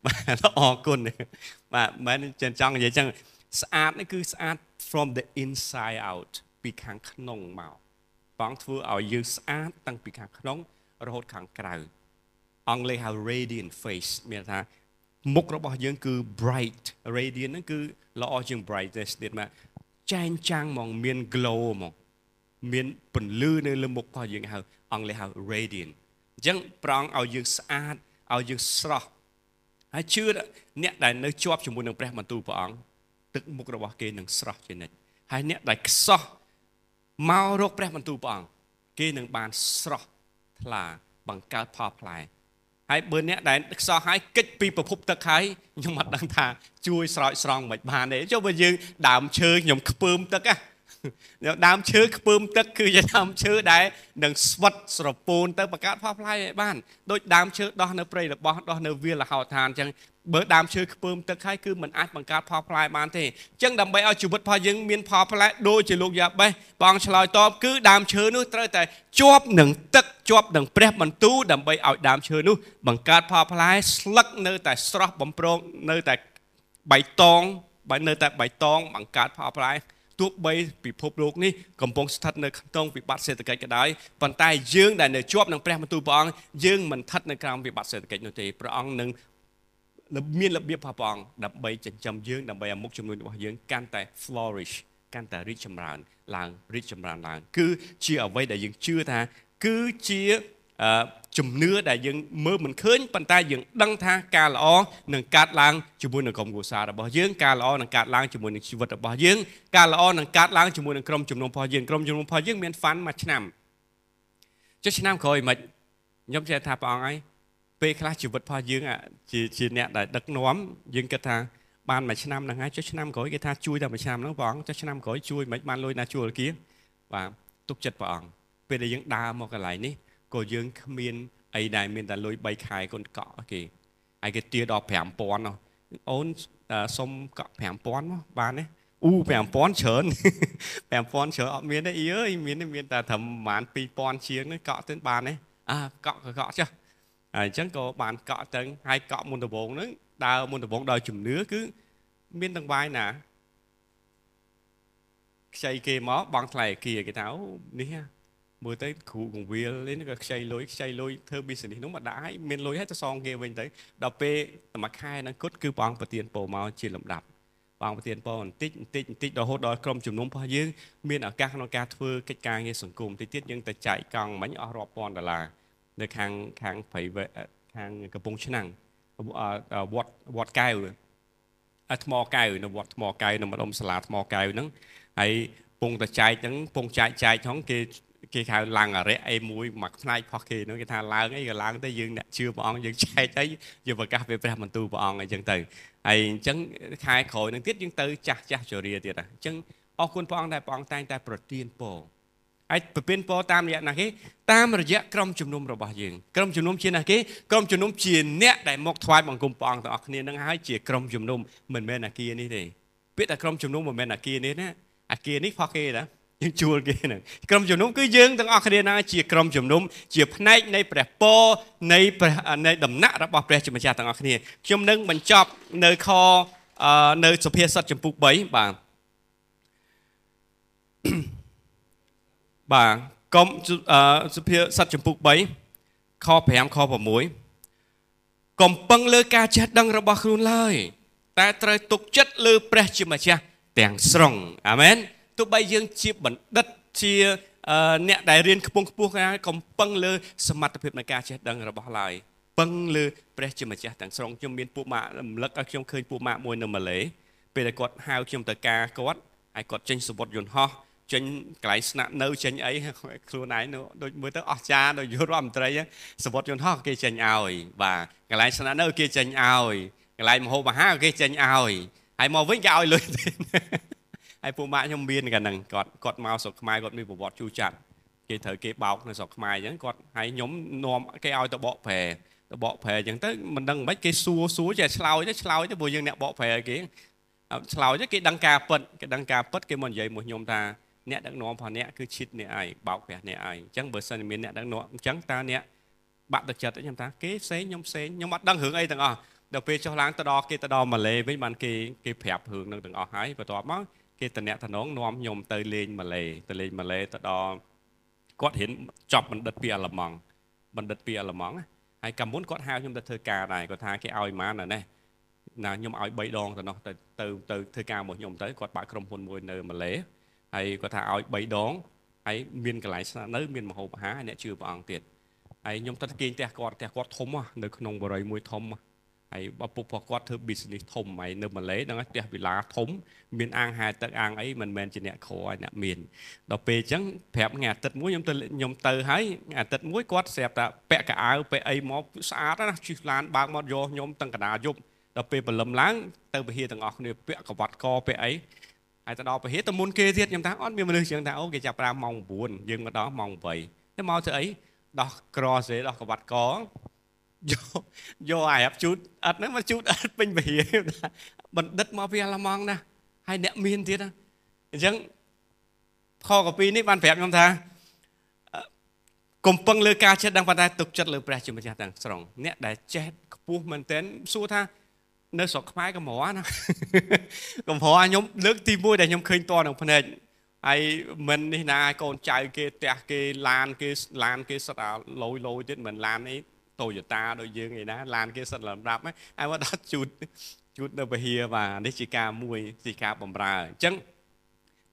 បាទល្អគុណបាទមិនចឹងចង់និយាយចឹងស្អាតនេះគឺស្អាត from the inside out ពីខាងក្នុងមកប ងធ្វើឲ្យយើងស្អាតតាំងពីខាងក្នុងរហូតខាងក្រៅអង់គ្លេសហៅ radiant face មានថាមុខរបស់យើងគឺ bright radiant ហ្នឹងគឺល្អជាង brightness ទៀតមកចែងចាំងហ្មងមាន glow ហ្មងមានពន្លឺនៅលើមុខរបស់យើងហៅអង់គ្លេសហៅ radiant អញ្ចឹងប្រងឲ្យយើងស្អាតឲ្យយើងស្រស់ហើយជឿអ្នកដែលនៅជាប់ជាមួយនឹងព្រះបន្ទូលព្រះអង្គទឹកមុខរបស់គេនឹងស្រស់ជានិច្ចហើយអ្នកដែលខ្សោះ មករកព្រះបន្ទូលព្រះអង្គគេនឹងបានស្រស់ថ្លាបង្កើតផលផ្លែហើយបើអ្នកដែលខ្សោះហើយកិច្ចពីប្រភពទឹកហើយខ្ញុំអត់ដឹងថាជួយស្រោចស្រង់មិនបានទេចុះបើយើងដើមឈើខ្ញុំខ្ពើមទឹកណា ដើមឈើខ្ពើមទឹកគឺជាដើមឈើដែលនឹងស្វិតស្រពោនទៅបង្កើតផលផ្លែឲ្យបានដូចដើមឈើដោះនៅព្រៃរបស់ដោះនៅវាលលហោឋានអញ្ចឹងបើដើមឈើខ្ពើមទឹកហើយគឺมันអាចបង្កើតផលផ្លែបានទេអញ្ចឹងដើម្បីឲ្យជីវិតរបស់យើងមានផលផ្លែដូចជាលោកយ៉ាបេសបងឆ្លើយតបគឺដើមឈើនោះត្រូវតែជាប់នឹងទឹកជាប់នឹងព្រះបន្ទូលដើម្បីឲ្យដើមឈើនោះបង្កើតផលផ្លែស្លឹកនៅតែស្រស់បំប្រងនៅតែបៃតងបើនៅតែបៃតងបង្កើតផលផ្លែ ទោះបីពិភពលោកនេះកំពុងស្ថិតនៅក្នុងវិបត្តិសេដ្ឋកិច្ចក៏ដោយប៉ុន្តែយើងដែលនៅជាប់នឹងព្រះបន្ទូលព្រះអង្គយើងមិនស្ថិតនៅក្រោមវិបត្តិសេដ្ឋកិច្ចនោះទេព្រះអង្គនឹងមានរបៀបរបស់ព្រះអង្គដើម្បីចិញ្ចឹមយើងដើម្បីឲ្យមុខជំនួយរបស់យើងកាន់តែ flourish កាន់តែរីកចម្រើនឡើងរីកចម្រើនឡើងគឺជាអ្វីដែលយើងជឿថាគឺជា ជំនឿដែលយើងមើលមិនឃើញប៉ុន្តែយើងដឹងថាការល្អនឹងកើតឡើងជាមួយនឹងក្រុមគ្រួសាររបស់យើងការល្អនឹងកើតឡើងជាមួយនឹងជីវិតរបស់យើងការល្អនឹងកើតឡើងជាមួយនឹងក្រុមជំនុំរបស់យើងក្រុមជំនុំរបស់យើងមានហ្វាន់មួយឆ្នាំចុះឆ្នាំក្រោយមិនខ្ញុំចេះថាព្រះអង្គហើយពេលខ្លះជីវិតរបស់យើងជាជាអ្នកដែលដឹកនាំយើងគិតថាបានមួយឆ្នាំហ្នឹងហើយចុះឆ្នាំក្រោយគេថាជួយតែមួយឆ្នាំហ្នឹងព្រះអង្គចុះឆ្នាំក្រោយជួយមិនបានលុយណាជួលគៀបាទទុកចិត្តព្រះអង្គពេលដែលយើងដើរមកកន្លែងនេះ ក៏យើងគ្មានអីដែលមានតែលុយ3ខែកូនកក់គេហើយគេទាដល់5000នោះអូនសុំកក់5000មកបានទេអ៊ូ5000ច្រើន5000ច្រើនអត់មានទេអីអើយមានមានតែត្រឹមប្រហែល2000ជាងហ្នឹងកក់ទៅបានទេអាកក់ក៏កក់ចុះហើយអញ្ចឹងក៏បានកក់ទៅហើយកក់មុនដំបូងហ្នឹងដើរមុនដំបូងដោយជំនឿគឺមានទាំងបាយណាខ្ចីគេមកបងថ្លៃអគារគេថាអូនេះ មើលទៅគ្រូកងវិលនេះក៏ខ្ចីលុយខ្ចីលុយធ្វើ business នោះមកដាក់ឲ្យមានលុយឲ្យទៅសងគេវិញទៅដល់ពេលមួយខែហ្នឹងគត់គឺព្រះអង្គប្រទានពរមកជាលំដាប់ព្រះអង្គប្រទានពរបន្តិចបន្តិចបន្តិចរហូតដល់ក្រុមជំនុំរបស់យើងមានឱកាសក្នុងការធ្វើកិច្ចការងារសង្គមតិចទៀតយើងទៅចែកកង់មិញអស់រាប់ពាន់ដុល្លារនៅខាងខាងព្រៃខាងកំពង់ឆ្នាំងវត្តវត្តកែវថ្មកែវនៅវត្តថ្មកែវនៅម្ដុំសាលាថ្មកែវហ្នឹងហើយពងតចែកហ្នឹងពងចែកចែកហ្នឹងគេ គេហៅឡើងអរិយអីមួយមួយផ្នែកផុសគេនោះគេថាឡើងអីក៏ឡើងទៅយើងអ្នកជឿព្រះអង្គយើងចែកអីយើងប្រកាសពេលព្រះបន្ទូលព្រះអង្គអីចឹងទៅហើយអញ្ចឹងខែក្រោយនឹងទៀតយើងទៅចាស់ចាស់ជរាទៀតអញ្ចឹងអរគុណព្រះអង្គដែលព្រះអង្គតែងតែប្រទានពរហើយប្រពន្ធពរតាមរយៈណាគេតាមរយៈក្រុមជំនុំរបស់យើងក្រុមជំនុំជាណាគេក្រុមជំនុំជាអ្នកដែលមកថ្វាយបង្គំព្រះអង្គទាំងអស់គ្នានឹងហើយជាក្រុមជំនុំមិនមែនអាគារនេះទេពាក្យថាក្រុមជំនុំមិនមែនអាគារនេះណាអាគារនេះផុសគេណា យើងជួលគេហ្នឹងក្រុមជំនុំគឺយើងទាំងអស់គ្នាណាជាក្រុមជំនុំជាផ្នែកនៃព្រះពរនៃនៃដំណាក់របស់ព្រះជាម្ចាស់ទាំងអស់គ្នាខ្ញុំនឹងបញ្ចប់នៅខនៅសុភាសិតចំពុក3បាទបាទកុំសុភាសិតចំពុក3ខ5ខ6កុំពឹងលើការចេះដឹងរបស់ខ្លួនឡើយតែត្រូវទុកចិត្តលើព្រះជាម្ចាស់ទាំងស្រុងអាមែន ទោះបីយើងជាបណ្ឌិតជាអ្នកដែលរៀនខ្ពង់ខ្ពស់ណាកុំពឹងលើសមត្ថភាពនៃការចេះដឹងរបស់ឡើយពឹងលើព្រះជាម្ចាស់ទាំងស្រុងខ្ញុំមានពួកម៉ាក់រំលឹកឲ្យខ្ញុំឃើញពួកម៉ាក់មួយនៅម៉ាឡេពេលដែលគាត់ហៅខ្ញុំទៅការគាត់ហើយគាត់ចេញសវត្តយន្តហោះចេញកន្លែងស្នាក់នៅចេញអីខ្លួនឯងដូចមើលទៅអស្ចារ្យដូចយុរដ្ឋមន្ត្រីសវត្តយន្តហោះគេចេញឲ្យបាទកន្លែងស្នាក់នៅគេចេញឲ្យកន្លែងមហោបអាហារគេចេញឲ្យហើយមកវិញគេឲ្យលុយទេ ហើយពួកម៉ាក់ខ្ញុំមានកាលហ្នឹងគាត់គាត់មកស្រុកខ្មែរគាត់មានប្រវត្តិជូរចាត់គេត្រូវគេបោកនៅស្រុកខ្មែរអញ្ចឹងគាត់ហើយខ្ញុំនាំគេឲ្យទៅបកប្រែទៅបកប្រែអញ្ចឹងទៅមិនដឹងមិនគេសួរសួរចេះឆ្លោយទៅឆ្លោយទៅព្រោះយើងអ្នកបកប្រែគេឆ្លោយទៅគេដឹងការពិតគេដឹងការពិតគេមកនិយាយមកខ្ញុំថាអ្នកដឹកនាំផងអ្នកគឺឈិតអ្នកឯងបោកប្រាស់អ្នកឯងអញ្ចឹងបើសិនមានអ្នកដឹកនាំអញ្ចឹងតើអ្នកបាក់ទឹកចិត្តខ្ញុំថាគេផ្សេងខ្ញុំផ្សេងខ្ញុំអត់ដឹងរឿងអីទាំងអស់ដល់ពេលចុះឡើងទៅដល់គេទៅដល់ម៉ាឡេវិញបានគេគេប្រាប់រឿងនឹងទាំងអស់ហើយបន្ទាប់មក គេតំណែងតំណងនាំខ្ញុំទៅលេងម៉ាឡេទៅលេងម៉ាឡេទៅដល់គាត់រៀនចប់បណ្ឌិតពីអាល្លឺម៉ង់បណ្ឌិតពីអាល្លឺម៉ង់ហើយកាលមុនគាត់ហៅខ្ញុំទៅធ្វើការដែរគាត់ថាគេឲ្យម៉ានណាណាខ្ញុំឲ្យ3ដងទៅនោះទៅទៅទៅធ្វើការមកខ្ញុំទៅគាត់បើកក្រុមហ៊ុនមួយនៅម៉ាឡេហើយគាត់ថាឲ្យ3ដងហើយមានកន្លែងស្នាក់នៅមានមហោបអាហារអ្នកជឿព្រះអង្គទៀតហើយខ្ញុំទៅគេងផ្ទះគាត់ផ្ទះគាត់ធំនៅក្នុងបរិយាមួយធំហើ យឪពុករបស់គាត់ធ្វើ business ធំហើយនៅម៉ាឡេហ្នឹងផ្ទះវិឡាធំមានអាងហែទឹកអាងអីមិនមែនជាអ្នកក្រឲ្យអ្នកមានដល់ពេលអញ្ចឹងប្រាប់ថ្ងៃអាទិត្យមួយខ្ញុំទៅខ្ញុំទៅហើយអាទិត្យមួយគាត់ស្រាប់តែពាក់កៅអៅពាក់អីមកស្អាតណាជិះឡានបើកមកយកខ្ញុំទាំងកណ្ដាលយប់ដល់ពេលព្រលឹមឡើងទៅពហិទាំងអស់គ្នាពាក់កវ៉ាត់កពាក់អីហើយទៅដល់ពហិទៅមុនគេទៀតខ្ញុំថាអត់មានមនុស្សជាងថាអូគេចាប់ប្រាំម៉ោង9យើងមកដល់ម៉ោង8ទៅមកធ្វើអីដោះក្រសេដោះកវ៉ាត់ក យកយកអាប់ជូតអត់ហ្នឹងមកជូតអត់ពេញវិហារបណ្ឌិតមកពីអាឡម៉ង់ណាហើយអ្នកមានទៀតណាអញ្ចឹងខកពីនេះបានប្រាប់ខ្ញុំថាកុំពឹងលើការចេះដឹងប៉ុន្តែទុកចិត្តលើព្រះជាម្ចាស់ទាំងស្រុងអ្នកដែលចេះខ្ពស់មែនទែនសួរថានៅស្រុកខ្មែរកំរណាកំរខ្ញុំលើកទី1ដែលខ្ញុំឃើញតនឹងភ្នែកហើយមិននេះណាកូនចៅគេផ្ទះគេឡានគេឡានគេសិតអាលយលយទៀតមិនឡាននេះ Toyota ដូចយើងឯណាឡានគេសិតលំដាប់ហើយមកដល់ជូតជូតនៅពហិយបាទនេះជាការមួយជាការបំរើអញ្ចឹង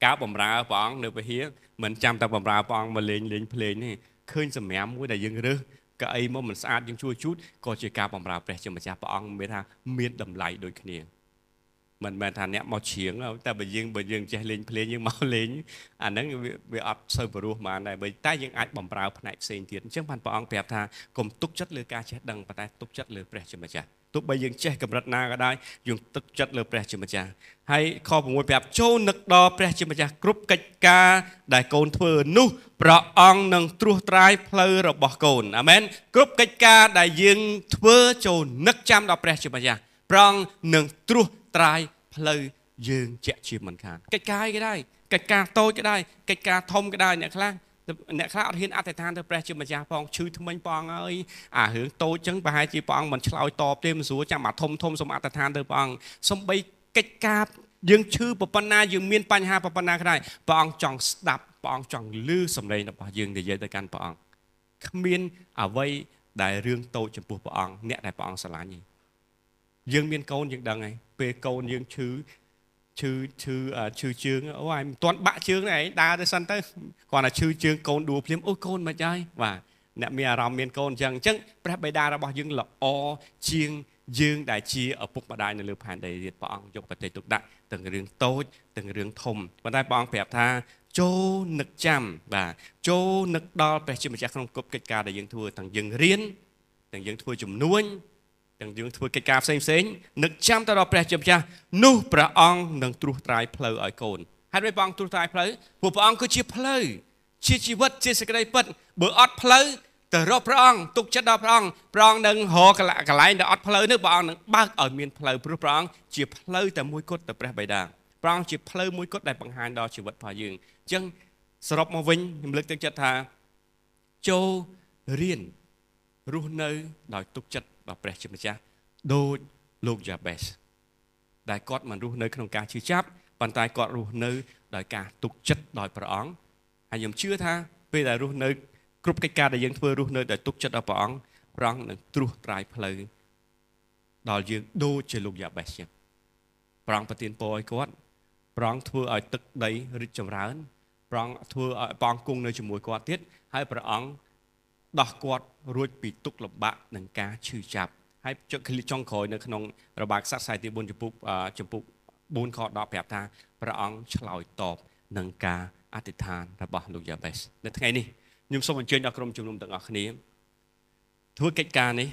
ការបំរើព្រះអង្គនៅពហិយមិនចាំតែបំរើព្រះអង្គមកលេងលេងភ្លេងនេះឃើញសម្រាប់មួយដែលយើងរើសកៅអីមកមិនស្អាតយើងជួយជូតក៏ជាការបំរើព្រះជាម្ចាស់ព្រះអង្គមានថាមានតម្លៃដូចគ្នា មិនមែនថាអ្នកមកច្រៀងតែបើយើងបើយើងចេះលេងភ្លេងយើងមកលេងអាហ្នឹងវាអត់សូវបរោះបានដែរបើតែយើងអាចបំរើផ្នែកផ្សេងទៀតអញ្ចឹងបានព្រះអង្គប្រាប់ថាកុំទុកចិត្តលើការចេះដឹងប៉ុន្តែទុកចិត្តលើព្រះជាម្ចាស់ទោះបីយើងចេះកម្រិតណាក៏ដោយយើងទឹកចិត្តលើព្រះជាម្ចាស់ហើយខ6ប្រាប់ចូលនឹកដល់ព្រះជាម្ចាស់គ្រប់កិច្ចការដែលកូនធ្វើនោះព្រះអង្គនឹងត្រួសត្រាយផ្លូវរបស់កូនអាមែនគ្រប់កិច្ចការដែលយើងធ្វើចូលនឹកចាំដល់ព្រះជាម្ចាស់ព្រះអង្គនឹងត្រួស ត្រាយផ្លូវយើងជាក់ជាមិនខានកិច្ចការក៏ដែរកិច្ចការតូចក៏ដែរកិច្ចការធំក៏ដែរអ្នកខ្លះអ្នកខ្លះអត់ហ៊ានអធិដ្ឋានទៅព្រះជាម្ចាស់ផងឈឺថ្មិញព្រះអង្គអើយអារឿងតូចចឹងប្រហែលជាព្រះអង្គមិនឆ្លើយតបទេមិនស្រួលចាំអាធំធំសូមអធិដ្ឋានទៅព្រះអង្គសំបីកិច្ចការយើងឈឺប៉ុណ្ណាយើងមានបញ្ហាប៉ុណ្ណាក៏ដែរព្រះអង្គចង់ស្ដាប់ព្រះអង្គចង់ឮសំឡេងរបស់យើងនិយាយទៅកាន់ព្រះអង្គគ្មានអ្វីដែលរឿងតូចចំពោះព្រះអង្គអ្នកដែលព្រះអង្គស្រឡាញ់ទេយើងមានកូនយើងដឹងហើយ ពេលកូនយើងឈឺឈឺឈឺឈឺជើងអូឯងមិនទាន់បាក់ជើងឯងដើរទៅសិនទៅគាត់ថាឈឺជើងកូនដួលភ្លាមអូកូនមិនហើយបាទអ្នកមានអារម្មណ៍មានកូនអញ្ចឹងអញ្ចឹងព្រះបិតារបស់យើងល្អជាងយើងដែលជាឪពុកម្ដាយនៅលើផែនដីទៀតព្រះអង្គយកប្រទេសទុកដាក់ទាំងរឿងតូចទាំងរឿងធំប៉ុន្តែព្រះអង្គប្រាប់ថាចូលនឹកចាំបាទចូលនឹកដល់ព្រះជាម្ចាស់ក្នុងគ្រប់កិច្ចការដែលយើងធ្វើទាំងយើងរៀនទាំងយើងធ្វើជំនួញ ទាំងយើងធ្វើកិច្ចការផ្សេងផ្សេងនឹកចាំទៅដល់ព្រះជាម្ចាស់នោះព្រះអង្គនឹងត្រួសត្រាយផ្លូវឲ្យកូនហេតុម៉េចព្រះអង្គត្រួសត្រាយផ្លូវព្រោះព្រះអង្គគឺជាផ្លូវជាជីវិតជាសេចក្តីពិតបើអត់ផ្លូវទៅរកព្រះអង្គទុកចិត្តដល់ព្រះអង្គព្រះអង្គនឹងរកកន្លែងដែលអត់ផ្លូវនោះព្រះអង្គនឹងបើកឲ្យមានផ្លូវព្រោះព្រះអង្គជាផ្លូវតែមួយគត់ទៅព្រះបិតាព្រះអង្គជាផ្លូវមួយគត់ដែលបង្ហាញដល់ជីវិតរបស់យើងអញ្ចឹងសរុបមកវិញខ្ញុំលើកទឹកចិត្តថាចូលរៀនរស់នៅដោយទុកចិត្ត ដល់ព្រះជាម្ចាស់ដូចលោកយ៉ាបេសដែលគាត់មិនរស់នៅក្នុងការជឿចាប់ប៉ុន្តែគាត់រស់នៅដោយការទុកចិត្តដោយព្រះអង្គហើយខ្ញុំជឿថាពេលដែលរស់នៅគ្រប់កិច្ចការដែលយើងធ្វើរស់នៅដោយទុកចិត្តដល់ព្រះអង្គព្រះអង្គនឹងត្រួសត្រាយផ្លូវដល់យើងដូចជាលោកយ៉ាបេសចឹងព្រះអង្គប្រទានពរឲ្យគាត់ព្រះអង្គធ្វើឲ្យទឹកដីរីកចម្រើនព្រះអង្គធ្វើឲ្យព្រះអង្គគង់នៅជាមួយគាត់ទៀតហើយព្រះអង្គ ដោះគាត់រួចពីទុក្ខលំបាកនិងការឈឺចាប់ហើយចុចចុងក្រោយនៅក្នុងរបាខ្សត្រខ្សែទី4ចំពុកចំពុក4ខ10ប្រាប់ថាព្រះអង្គឆ្លើយតបនឹងការអធិដ្ឋានរបស់លោកយ៉ាបេសនៅថ្ងៃនេះខ្ញុំសូមអញ្ជើញដល់ក្រុមជំនុំទាំងអស់គ្នាធ្វើកិច្ចការនេះ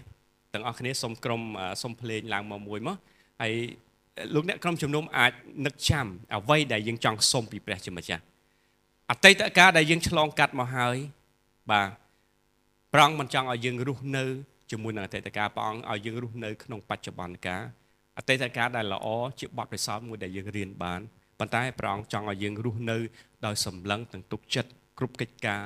ទាំងអស់គ្នាសូមក្រុមសូមភ្លេងឡើងមកមួយមកហើយលោកអ្នកក្រុមជំនុំអាចនឹកចាំអ្វីដែលយើងចង់សុំពីព្រះជាម្ចាស់អតីតកាលដែលយើងឆ្លងកាត់មកហើយបាទ ព្រះអង្គមិនចង់ឲ្យយើងរស់នៅជាមួយនឹងអតីតកាលព្រះអង្គឲ្យយើងរស់នៅក្នុងបច្ចុប្បន្នកាលអតីតកាលដែលល្អជាបទពិសោធន៍មួយដែលយើងរៀនបានប៉ុន្តែព្រះអង្គចង់ឲ្យយើងរស់នៅដោយសម្លឹងទាំងទុកចិត្តគ្រប់កិច្ចការ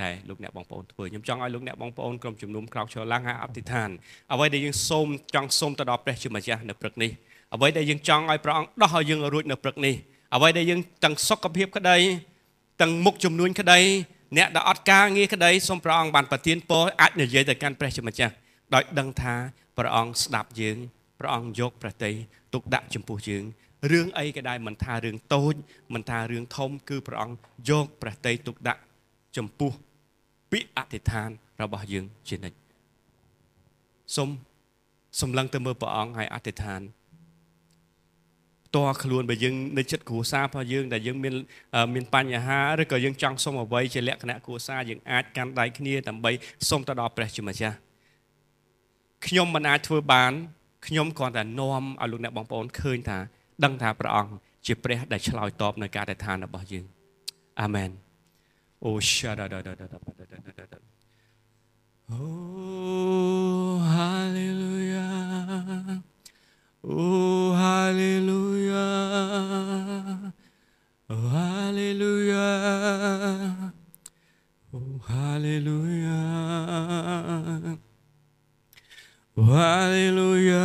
តែលោកអ្នកបងប្អូនធ្វើខ្ញុំចង់ឲ្យលោកអ្នកបងប្អូនក្រុមជំនុំក្រោកឈរឡើងហើយអធិដ្ឋានអ្វីដែលយើងសូមចង់សូមទៅដល់ព្រះជាម្ចាស់នៅព្រឹកនេះអ្វីដែលយើងចង់ឲ្យព្រះអង្គដោះឲ្យយើងរួចនៅព្រឹកនេះអ្វីដែលយើងទាំងសុខភាពក្តីទាំងមុខចំនួនក្តី អ្នកដែលអត់ការងារក្តីសូមព្រះអង្គបានប្រទានពរអាចនិយាយទៅកាន់ព្រះជាម្ចាស់ដោយដឹងថាព្រះអង្គស្ដាប់យើងព្រះអង្គយកប្រតិទុកដាក់ចំពោះយើងរឿងអីក៏ដែរមិនថារឿងតូចមិនថារឿងធំគឺព្រះអង្គយកប្រតិទុកដាក់ចំពោះពាក្យអធិដ្ឋានរបស់យើងជានិច្ចសូមសម្លឹងទៅមើលព្រះអង្គហើយអធិដ្ឋាន ផ្ទាល់ខ្លួនបើយើងនៅចិត្តគ្រួសាររបស់យើងដែលយើងមានមានបញ្ហាឬក៏យើងចង់សុំអ្វីជាលក្ខណៈគ្រួសារយើងអាចកាន់ដៃគ្នាដើម្បីសុំទៅដល់ព្រះជាម្ចាស់ខ្ញុំមិនអាចធ្វើបានខ្ញុំគ្រាន់តែនាំឲ្យលោកអ្នកបងប្អូនឃើញថា ដឹងថាព្រះអង្គជាព្រះដែលឆ្លើយតបនឹងការតែឋានរបស់យើងអាមែនអូសាដាដាដាដាដាអូហាឡេលូយ៉ា Oh hallelujah. Oh hallelujah. Oh hallelujah. Oh hallelujah.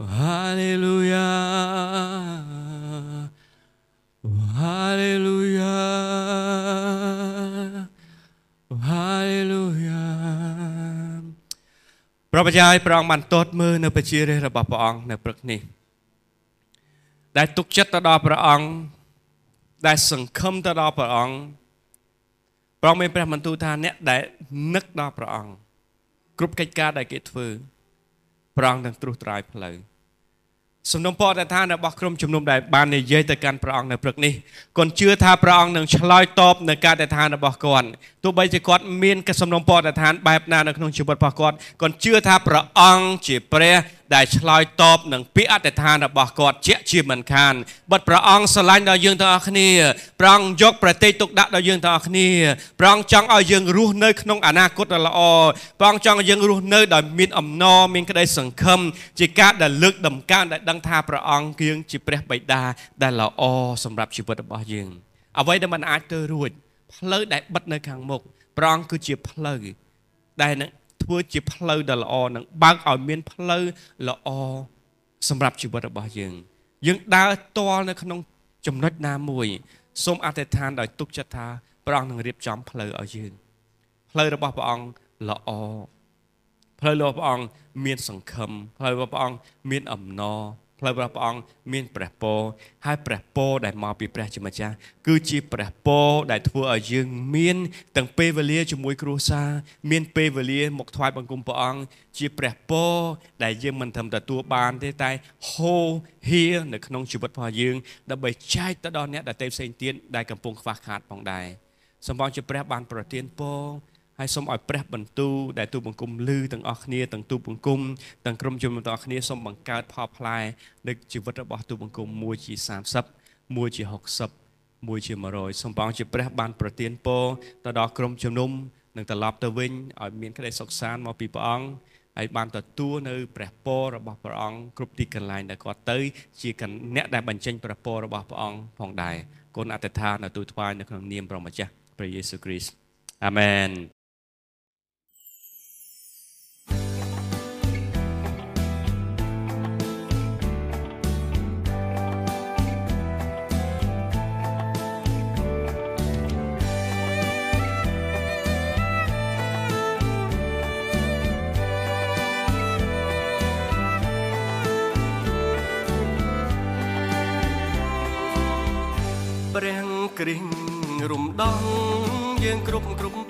Oh hallelujah. Oh hallelujah ព្រះបជាយព្រះអង្គបានទតមើលនៅប្រជារាស្ត្ររបស់ព្រះអង្គនៅព្រឹកនេះដែលទុកចិត្តទៅដល់ព្រះអង្គដែលសង្ឃឹមទៅដល់ព្រះអង្គព្រះអង្គមានព្រះបន្ទូលថាអ្នកដែលនឹកដល់ព្រះអង្គគ្រប់កិច្ចការដែលគេធ្វើព្រះអង្គនឹងត្រួសត្រាយផ្លូវសំណុំពរតែថារបស់ក្រុមជំនុំដែលបាននិយាយទៅកាន់ព្រះអង្គនៅព្រឹកនេះគាត់ជឿថាព្រះអង្គនឹងឆ្លើយតបនៅការតែថារបស់គាត់ទោះបីជាគាត់មានសំណុំពរតែថាបែបណានៅក្នុងជីវិតរបស់គាត់គាត់ជឿថាព្រះអង្គជាព្រះដែលឆ្លើយតបនឹងពាក្យអធិដ្ឋានរបស់គាត់ជាជាមិនខានបិទព្រះអង្គស្រឡាញ់ដល់យើងទាំងអស់គ្នាព្រះអង្គយកប្រតិទុកដាក់ដល់យើងទាំងអស់គ្នាព្រះអង្គចង់ឲ្យយើងរស់នៅក្នុងអនាគតដ៏ល្អព្រះអង្គចង់ឲ្យយើងរស់នៅដោយមានអំណរមានក្តីសង្ឃឹមជាការដែលលើកដំកើងដែលដឹងថាព្រះអង្គយើងជាព្រះបិតាដែលល្អសម្រាប់ជីវិតរបស់យើងអ្វីដែលមិនអាចទៅរួច ផ្លូវដែលបិទនៅខាងមុខព្រះអង្គគឺជាផ្លូវដែលនឹងធ្វើជាផ្លូវដ៏ល្អនឹងបើកឲ្យមានផ្លូវល្អសម្រាប់ជីវិតរបស់យើង យើងដើរតល់នៅក្នុងចំណុចណាមួយសូមអធិដ្ឋានដោយទុកចិត្តថាព្រះអង្គនឹងរៀបចំផ្លូវឲ្យយើងផ្លូវរបស់ព្រះអង្គល្អផ្លូវរបស់ព្រះអង្គមានសង្ឃឹមផ្លូវរបស់ព្រះអង្គមានអំណរ ផ្លូវរបស់ព្រះអង្គមានព្រះពរហើយព្រះពរដែលមកពីព្រះជាម្ចាស់គឺជាព្រះពរដែលធ្វើឲ្យយើងមានទាំងពេលវេលាជាមួយគ្រួសារមានពេលវេលាមកថ្វាយបង្គំព្រះអង្គជាព្រះពរដែលយើងមិនត្រឹមទទួលបានទេតែហូរហៀនៅក្នុងជីវិតរបស់យើងដើម្បីចែកទៅដល់អ្នកដទៃផ្សេងទៀតដែលកំពុងខ្វះខាតផងដែរសម្បងជាព្រះបានប្រទានពរ ហើយសូមឲ្យព្រះបន្ទូលដែលទូបង្គំលឺទាំងអស់គ្នាទាំងទូបង្គំទាំងក្រុមជំនុំទាំងអស់គ្នាសូមបង្កើតផលផ្លែនៃជីវិតរបស់ទូបង្គំមួយជា30មួយជា60 1ជា100សូមបងជាព្រះបានប្រទានពរទៅដល់ក្រុមជំនុំនិងត្រឡប់ទៅវិញឲ្យមានក្តីសុខសាន្តមកពីព្រះអង្គហើយបានទទួលនៅព្រះពររបស់ព្រះអង្គគ្រប់ទីកន្លែងដែលគាត់ទៅ ជាអ្នកដែលបញ្ចេញព្រះពររបស់ព្រះអង្គផងដែរគុណអត្តថានៅទូថ្វាយនៅក្នុងនាមព្រះម្ចាស់ព្រះយេស៊ូវគ្រីស្ទអាមែន ព្រះគ្រីស្ទរំដងយើងគ្រប់គ្រប់